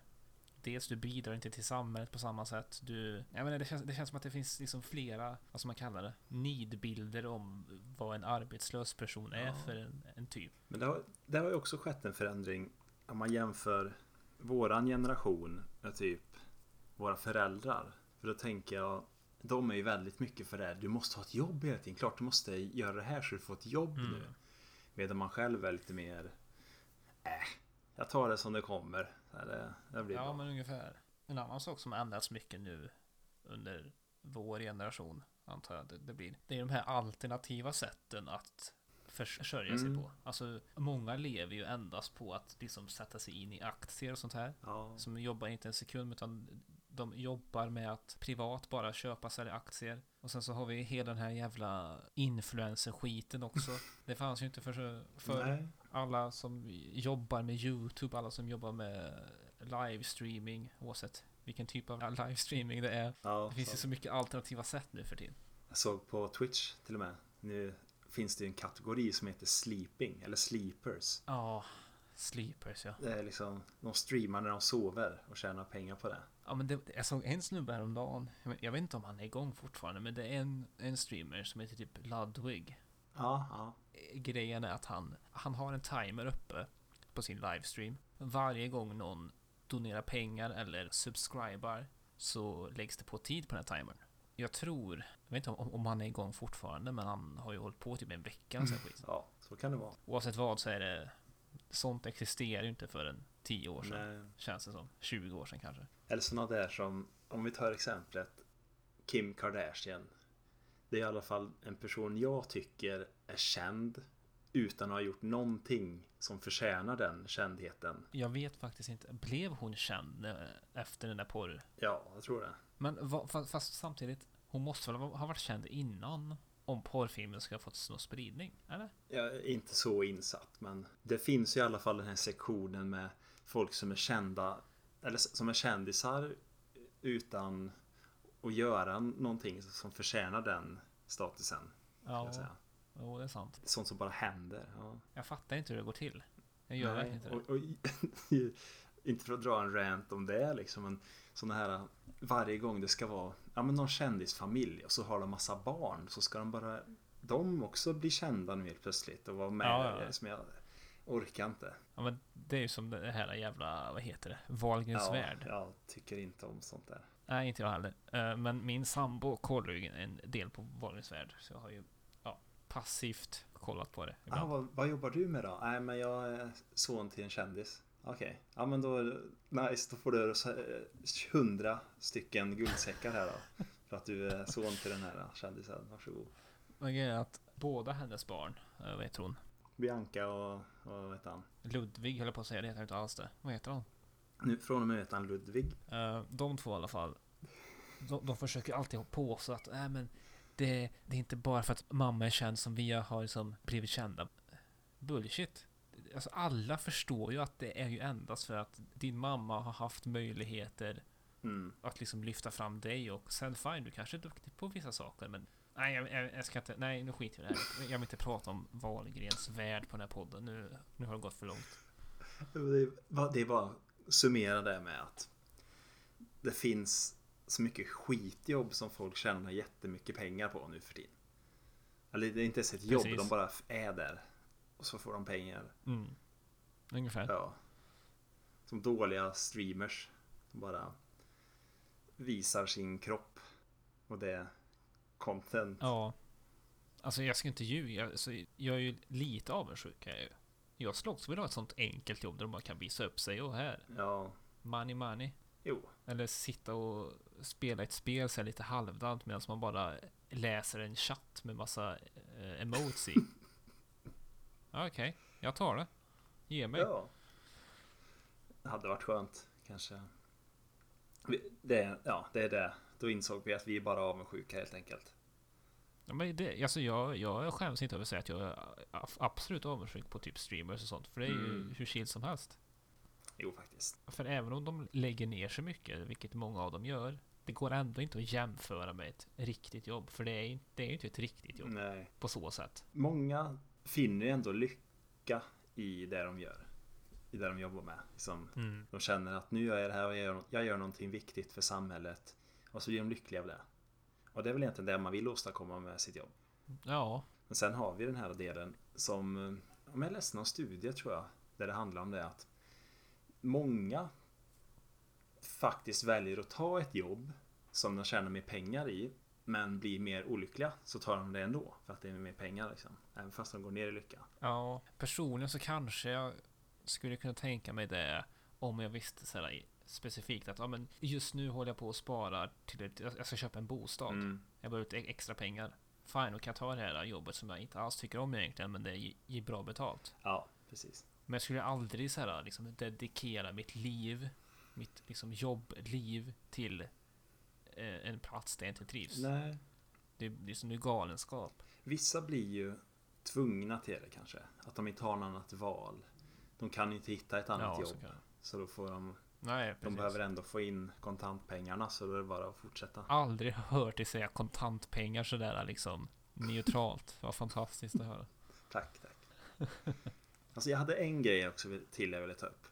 Dels du bidrar inte till samhället på samma sätt. Du, jag menar, det, känns, det känns som att det finns liksom flera, vad ska man kalla det? Nidbilder om vad en arbetslös person är Ja. för en, en typ. Men det har, det har ju också skett en förändring om man jämför våran generation med typ våra föräldrar. För då tänker jag, de är ju väldigt mycket för det här. Du måste ha ett jobb hela tiden. Klart du måste göra det här så du får ett jobb Mm. nu. Medan man själv är lite mer, äh, jag tar det som det kommer. Så här, Det, det blir Ja, bra. men ungefär. En annan sak som har ändrats mycket nu under vår generation, antar jag det, det blir. Det är de här alternativa sätten att försörja sig Mm. på. Alltså, många lever ju endast på att liksom sätta sig in i aktier och sånt här. Ja, Som jobbar inte en sekund utan de jobbar med att privat bara köpa sälja aktier. Och sen så har vi hela den här jävla influencer-skiten också. *laughs* Det fanns ju inte för, för Nej. Alla som jobbar med YouTube, alla som jobbar med livestreaming, oavsett vilken typ av *laughs* livestreaming det är. Ja, Det finns så. ju så mycket alternativa sätt nu för tiden. Jag såg på Twitch till och med. Nu finns det ju en kategori som heter sleeping eller sleepers. Ja, sleepers ja. Det är liksom, de streamar när de sover och tjänar pengar på det. Ja men det, jag såg en snubbe häromdagen, jag vet inte om han är igång fortfarande, men det är en, en streamer som heter typ Ludwig. Ja, ja. Grejen är att han, han har en timer uppe på sin livestream. Varje gång någon donerar pengar eller subscribar så läggs det på tid på den här timern. Jag tror, jag vet inte om, om han är igång fortfarande, men han har ju hållit på typ en vecka sen skit. Ja, så kan det vara. Oavsett vad så är det, sånt existerar ju inte förrän 10 år sedan. Nej. Känns det som. 20 år sedan kanske. Eller sådana där som, om vi tar exemplet Kim Kardashian. Det är i alla fall en person jag tycker är känd utan att ha gjort någonting som förtjänar den kändheten. Jag vet faktiskt inte, blev hon känd eh, efter den där porr? Ja, jag tror det. Men fast, fast samtidigt, hon måste väl ha varit känd innan om porrfilmen ska ha fått någon spridning? Eller? Jag är inte så insatt men det finns i alla fall den här sektionen med folk som är kända eller som är kändisar utan att göra någonting som förtjänar den statusen. Ja, säga. jo, det är sant. Sånt som bara händer. Ja. Jag fattar inte hur det går till. Jag gör Nej, verkligen inte det. och, och, *laughs* inte för att dra en rant om det liksom men sådana här varje gång det ska vara ja, men någon kändisfamilj och så har de massa barn så ska de bara de också bli kända nu helt plötsligt och vara med. Ja, ja. Som jag orkar inte. Ja, men det är ju som det här jävla, vad heter det? Wahlgrens Ja, värld. jag tycker inte om sånt där. Nej, inte jag heller. Eh, Men min sambo kollar ju en del på Wahlgrens värld. Så jag har ju, ja, passivt kollat på det. Ah, ibland. vad, vad jobbar du med då? Nej men jag är son till en kändis. Okej, ja men då är det nice. Då får du eh, hundra stycken guldsäckar här då. För att du är son till den här kändisen. Varsågod. Men grejen är att båda hennes barn, eh, vad heter hon? Bianca och, och vad heter han? Ludvig höll jag på att säga, det heter inte alls det. Vad heter han? Nu från och med heter han Ludvig. Eh, de två i alla fall. De, de försöker alltid påstå att äh, men det, det är inte bara för att mamma är känd som vi har liksom blivit kända. Bullshit. Alltså alla förstår ju att det är ju endast för att din mamma har haft möjligheter Mm. att liksom lyfta fram dig och sen fine, du kanske är duktig på vissa saker men Nej, jag, jag, jag ska inte, nej nu skiter vi i det här. Jag vill inte prata om Wahlgrens värld på den här podden. Nu, nu har det gått för långt. Det är bara- summera det med att det finns så mycket skitjobb som folk tjänar jättemycket pengar på nu för tiden. Eller det är inte ens ett jobb, Precis. de bara är där. Och så får de pengar. Mm. Ungefär. Ja. Som dåliga streamers. De bara visar sin kropp. Och det är content. Ja. Alltså jag ska inte ljuga. Alltså, jag är ju lite avundsjuk. Är jag, ju. Jag skulle också vilja ha ett sånt enkelt jobb där de bara kan visa upp sig. Och här, Ja, money money. jo. Eller sitta och spela ett spel så här lite halvdant medan man bara läser en chatt med massa eh, emotes i. *laughs* Okej, jag tar det. Ge mig. Ja. Det hade varit skönt kanske. Det, ja, det är det. Då insåg vi att vi är bara avundsjuka helt enkelt. Ja, men det, alltså jag, jag skäms inte över att säga att jag är absolut avundsjuk på typ streamers och sånt. För det är ju Mm. hur chill som helst. Jo, faktiskt. För även om de lägger ner så mycket, vilket många av dem gör, det går ändå inte att jämföra med ett riktigt jobb. För det är, inte- det är ju inte ett riktigt jobb Nej. på så sätt. Många finner ju ändå lycka i det de gör. I det de jobbar med. Liksom, Mm. de känner att nu gör jag det här och jag gör, jag gör någonting viktigt för samhället. Och så blir de lyckliga av det. Och det är väl egentligen det man vill åstadkomma med sitt jobb. Ja, Men sen har vi den här delen som, eh, om jag läste någon studie tror jag, där det handlar om det att många faktiskt väljer att ta ett jobb som de tjänar mer pengar i, men blir mer olyckliga, så tar de det ändå för att det är mer pengar liksom. Även fast de går ner i lycka. ja. Personligen så kanske jag skulle kunna tänka mig det om jag visste så här, specifikt att ja, men just nu håller jag på att spara till ett, jag ska köpa en bostad. Mm. Jag behöver lite extra pengar. Fine, då kan jag ta det här jobbet som jag inte alls tycker om egentligen, men det ger- bra betalt. Ja, precis. Men jag skulle aldrig så här, liksom, dedikera mitt liv, mitt liksom, jobbliv till eh, en plats där jag inte trivs. Nej. Det, det är som en galenskap. Vissa blir ju tvungna till det kanske. Att de inte har något annat val. De kan inte hitta ett annat så jobb. det. Så då får de, Nej, de precis. behöver ändå få in kontantpengarna så då är det bara att fortsätta. Aldrig hört dig säga kontantpengar sådär liksom neutralt. Vad fantastiskt att höra. *laughs* Tack, tack. Alltså jag hade en grej också till jag ville ta upp.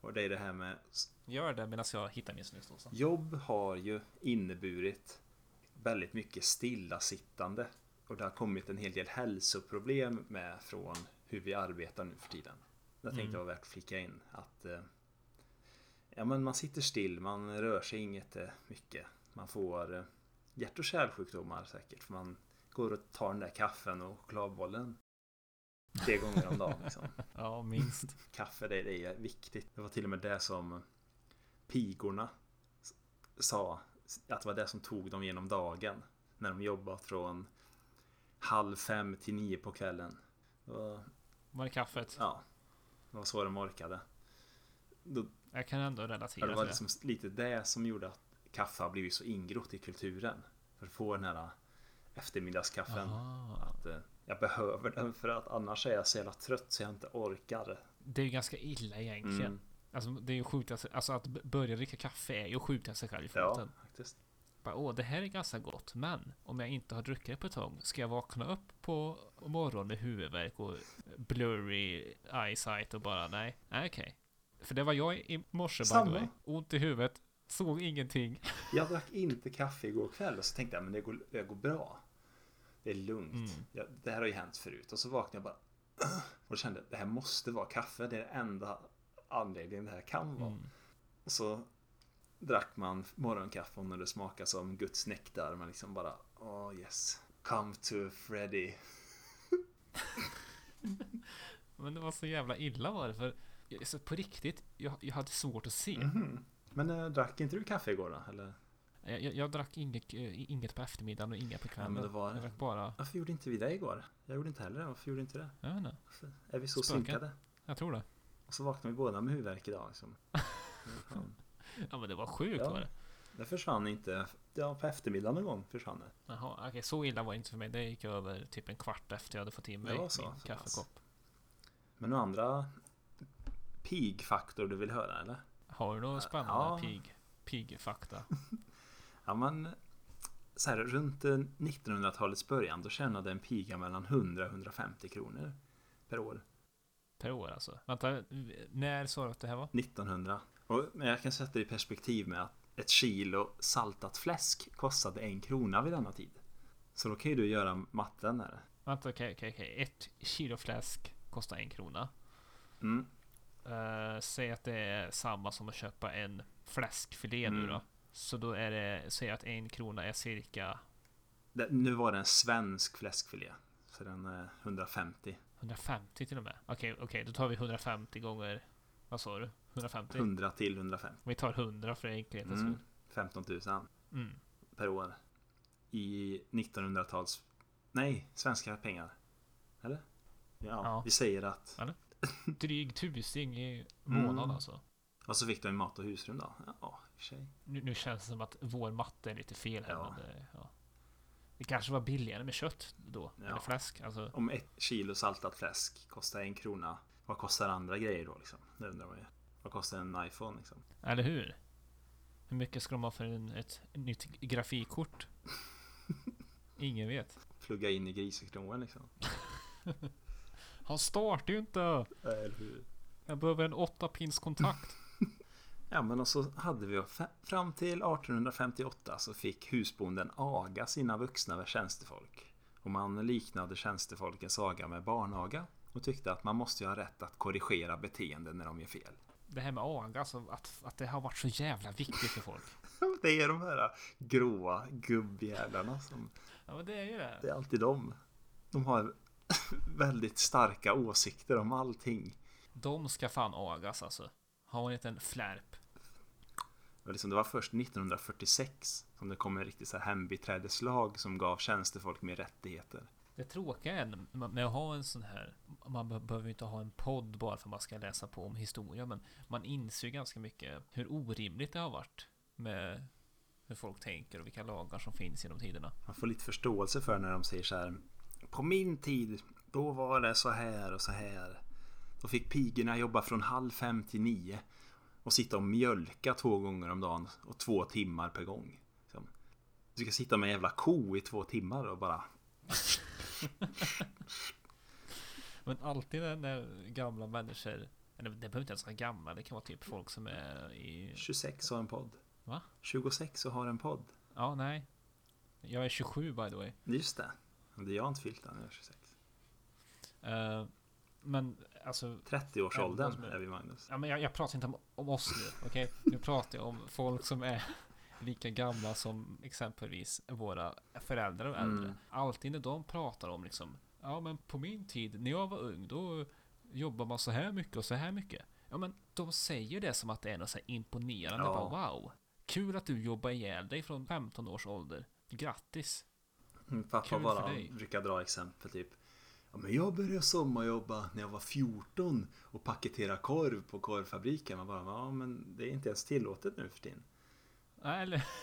Och det är det här med Gör det medan jag hittar min snusdosa. jobb har ju inneburit väldigt mycket stillasittande. Och det har kommit en hel del hälsoproblem med från hur vi arbetar nu för tiden. Jag tänkte Mm. det var värt att flika in att eh, ja, men man sitter still, man rör sig inget eh, mycket. Man får eh, hjärt och kärlsjukdomar säkert. För man går och tar den där kaffen och chokladbollen tre gånger om dagen. Liksom. *laughs* Ja, minst. Kaffe det, det är viktigt. Det var till och med det som pigorna s- sa att det var det som tog dem genom dagen. När de jobbat från halv fem till nio på kvällen. Det var, Var det kaffet? ja, det var så de orkade. Då, Jag kan ändå ja, relatera det var till det. liksom lite det som gjorde att kaffe har blivit så ingrott i kulturen. För att få den här eftermiddagskaffen. Aha. Att eh, jag behöver den för att annars är jag så jävla trött så jag inte orkar. Det är ju ganska illa egentligen. Mm. Alltså det är ju sig, alltså att börja dricka kaffe är ju att skjuta sig själv i Ja, foten. faktiskt. Bara, Åh, det här är ganska gott, men om jag inte har druckit det på ett tag, ska jag vakna upp på morgonen med huvudvärk och blurry eyesight och bara nej, okej. För det var jag i morse by Samma. the way. Ont i huvudet, såg ingenting. *laughs* Jag drack inte kaffe igår kväll och så tänkte jag men det går, det går bra. Det är lugnt. Mm. Ja, det här har ju hänt förut. Och så vaknade jag bara *clears throat* och kände jag det här måste vara kaffe. Det är den enda anledningen det här kan vara. Mm. Och så drack man morgonkaffe och när det smakar som Guds nektar. Man liksom bara oh yes. Come to Freddy. *laughs* *laughs* Men det var så jävla illa var det för jag- så på riktigt, jag, jag hade svårt att se. Mhm. Men äh, drack inte du kaffe igår då? Eller? Jag, jag, jag drack inget, eh, inget på eftermiddagen och inget på kvällen. men det var- Jag drack bara, Varför gjorde inte vi det igår? Jag gjorde inte heller det. Varför gjorde inte det? jag vet inte, Varför? Är vi så Spöken. synkade? jag tror det. Och så vaknade vi båda med huvudvärk idag. Liksom. *laughs* Ja men det var sjukt Ja. var det. Det försvann inte. Ja, på eftermiddagen någon gång försvann det. Jaha, okej så illa var det inte för mig. Det gick över typ en kvart efter jag hade fått i mig Det var så, min kaffekopp. Men några andra pigfaktor du vill höra eller? Har du något spännande Ja. pig, pig-fakta? *laughs* Ja men så här, runt eh, 1900-talets början då tjänade en piga mellan 100 och 150 kronor per år. Per år alltså? Vänta, när sa du att det här var? 1900. Och, men jag kan sätta det i perspektiv med att ett kilo saltat fläsk kostade en krona vid denna tid. Så då kan ju du göra matten här. Vänta, okej, okej, okej. Ett kilo fläsk kostar en krona. Mm. Uh, säg att det är samma som att köpa en fläskfilé nu Mm. då. Så då är det, säg att en krona är cirka Det, nu var det en svensk fläskfilé. Så den är 150. 150 till och med. Okej, okej, då tar vi 150 gånger, vad sa du? 150? 100 till 150. Vi tar 100 för enkelhetens Mm. skull. 15 000 Mm. per år. I 1900-tals... Nej, svenska pengar. Eller? Ja, Ja. vi säger att... Dryg tusing i månaden Mm. alltså. Och så fick du en mat och husrum då? Ja, i och för sig. Nu, nu känns det som att vår matte är lite fel här. Ja. Det, ja. det kanske var billigare med kött då. Ja. Eller fläsk. Alltså, Om ett kilo saltat fläsk kostar en krona. Vad kostar andra grejer då liksom? Det undrar man ju. Vad kostar en iPhone liksom? eller hur? Hur mycket ska de ha för en, ett nytt grafikkort? *laughs* Ingen vet. Plugga in i grisekrogen liksom. *laughs* Han startar ju inte! Eller hur? Jag behöver en 8 pins kontakt. *laughs* Ja men och så hade vi fram till 1858 så fick husbonden aga sina vuxna tjänstefolk. Och man liknade tjänstefolkens aga med barnaga. Och tyckte att man måste ju ha rätt att korrigera beteenden när de gör fel. Det här med aga, alltså att, att det har varit så jävla viktigt för folk. *laughs* Det är de här gråa gubbjävlarna som... Ja men det är ju det. Det är alltid de. De har *laughs* väldigt starka åsikter om allting. De ska fan agas alltså. Ha en liten flärp. Det var, liksom, det var först 1946 som det kom en riktig så här hembiträdeslag som gav tjänstefolk mer rättigheter. Det tråkiga är med att ha en sån här Man be- behöver ju inte ha en podd bara för att man ska läsa på om historia Men man inser ganska mycket hur orimligt det har varit Med hur folk tänker och vilka lagar som finns genom tiderna Man får lite förståelse för när de säger så här. På min tid, då var det så här och så här. Då fick pigorna jobba från halv fem till nio. Och sitta och mjölka två gånger om dagen och två timmar per gång. Liksom. Du ska sitta med en jävla ko i två timmar och bara... *laughs* Men alltid när, när gamla människor Eller det behöver inte ens vara gamla Det kan vara typ folk som är i 26 har en podd. Va? 26 och har en podd. Ja, nej Jag är 27 by the way Just det. Det är jag inte fyllt än, jag är 26. Eh, Men alltså 30-årsåldern är vi Magnus. Ja, men jag, jag pratar inte om, om oss nu, okej? Nu pratar jag om folk som är *laughs* lika gamla som exempelvis våra föräldrar och äldre. Mm. Alltid när de pratar om liksom, ja men på min tid när jag var ung då jobbar man så här mycket och så här mycket. Ja men de säger det som att det är något så imponerande. Ja. Bara, wow, kul att du jobbar ihjäl dig från 15 års ålder. Grattis! Min pappa Kul bara brukar dra exempel typ. Ja, men jag började sommarjobba när jag var 14 och paketera korv på korvfabriken. Man bara, ja men det är inte ens tillåtet nu för tiden. Nej, Eller, *laughs*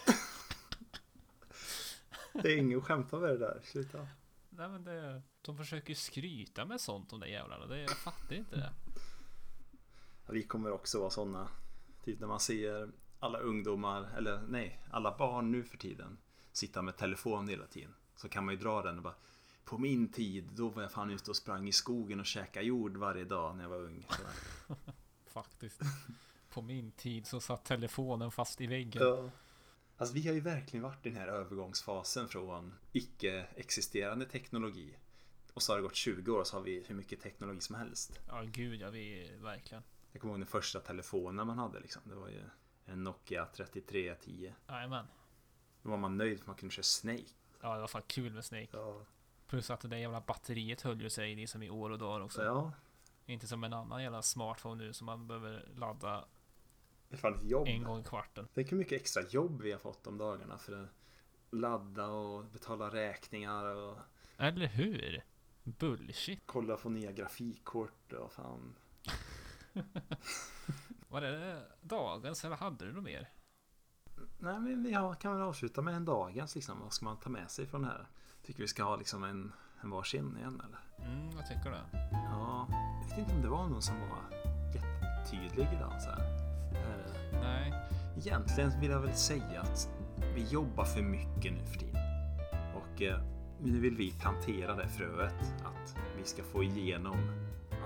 Det är ingen att skämta med det där, sluta. nej men det, de försöker skryta med sånt de där jävlarna. Det, jag fattar inte det. Ja, vi kommer också vara sådana. Typ när man ser alla ungdomar, eller nej, alla barn nu för tiden sitta med telefon hela tiden. Så kan man ju dra den och bara på min tid, då var jag fan ute och sprang i skogen och käkade jord varje dag när jag var ung. Så, *laughs* Faktiskt. På min tid så satt telefonen fast i väggen. Ja. Alltså vi har ju verkligen varit i den här övergångsfasen från icke-existerande teknologi. Och så har det gått 20 år så har vi hur mycket teknologi som helst. Ja, gud ja, vi verkligen. Jag kommer ihåg den första telefonen man hade liksom. Det var ju en Nokia 3310. Jajamän. Då var man nöjd för man kunde köra Snake. Ja, det var fan kul med Snake. Ja. Plus att det där jävla batteriet höll ju sig liksom i år och dagar också. Så ja, Inte som en annan jävla smartphone nu som man behöver ladda en gång i kvarten. Tänk hur mycket extra jobb vi har fått de dagarna för att ladda och betala räkningar och Eller hur? Bullshit. kolla på nya grafikkort och fan. *laughs* Var det dagens eller hade du något mer? Nej men vi har, kan väl avsluta med en dagens liksom. Vad ska man ta med sig från det här? Tycker vi ska ha liksom en, en varsin igen eller? Mm, jag tycker det. Ja, jag vet inte om det var någon som var jättetydlig idag så här. Eh, Nej. Egentligen vill jag väl säga att vi jobbar för mycket nu för tiden. Och eh, nu vill vi plantera det fröet att vi ska få igenom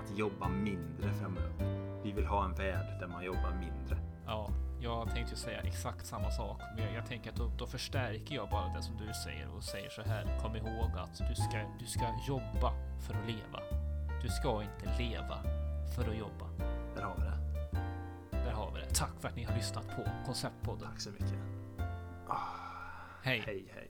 att jobba mindre framöver. Vi vill ha en värld där man jobbar mindre. Ja, jag tänkte säga exakt samma sak. Men jag, tänker att då, då förstärker jag bara det som du säger och säger så här. Kom ihåg att du ska, du ska jobba för att leva. Du ska inte leva för att jobba. Där har vi det. Där har vi det. Tack för att ni har lyssnat på Konceptpodden. Tack så mycket. Hej! Hej hej.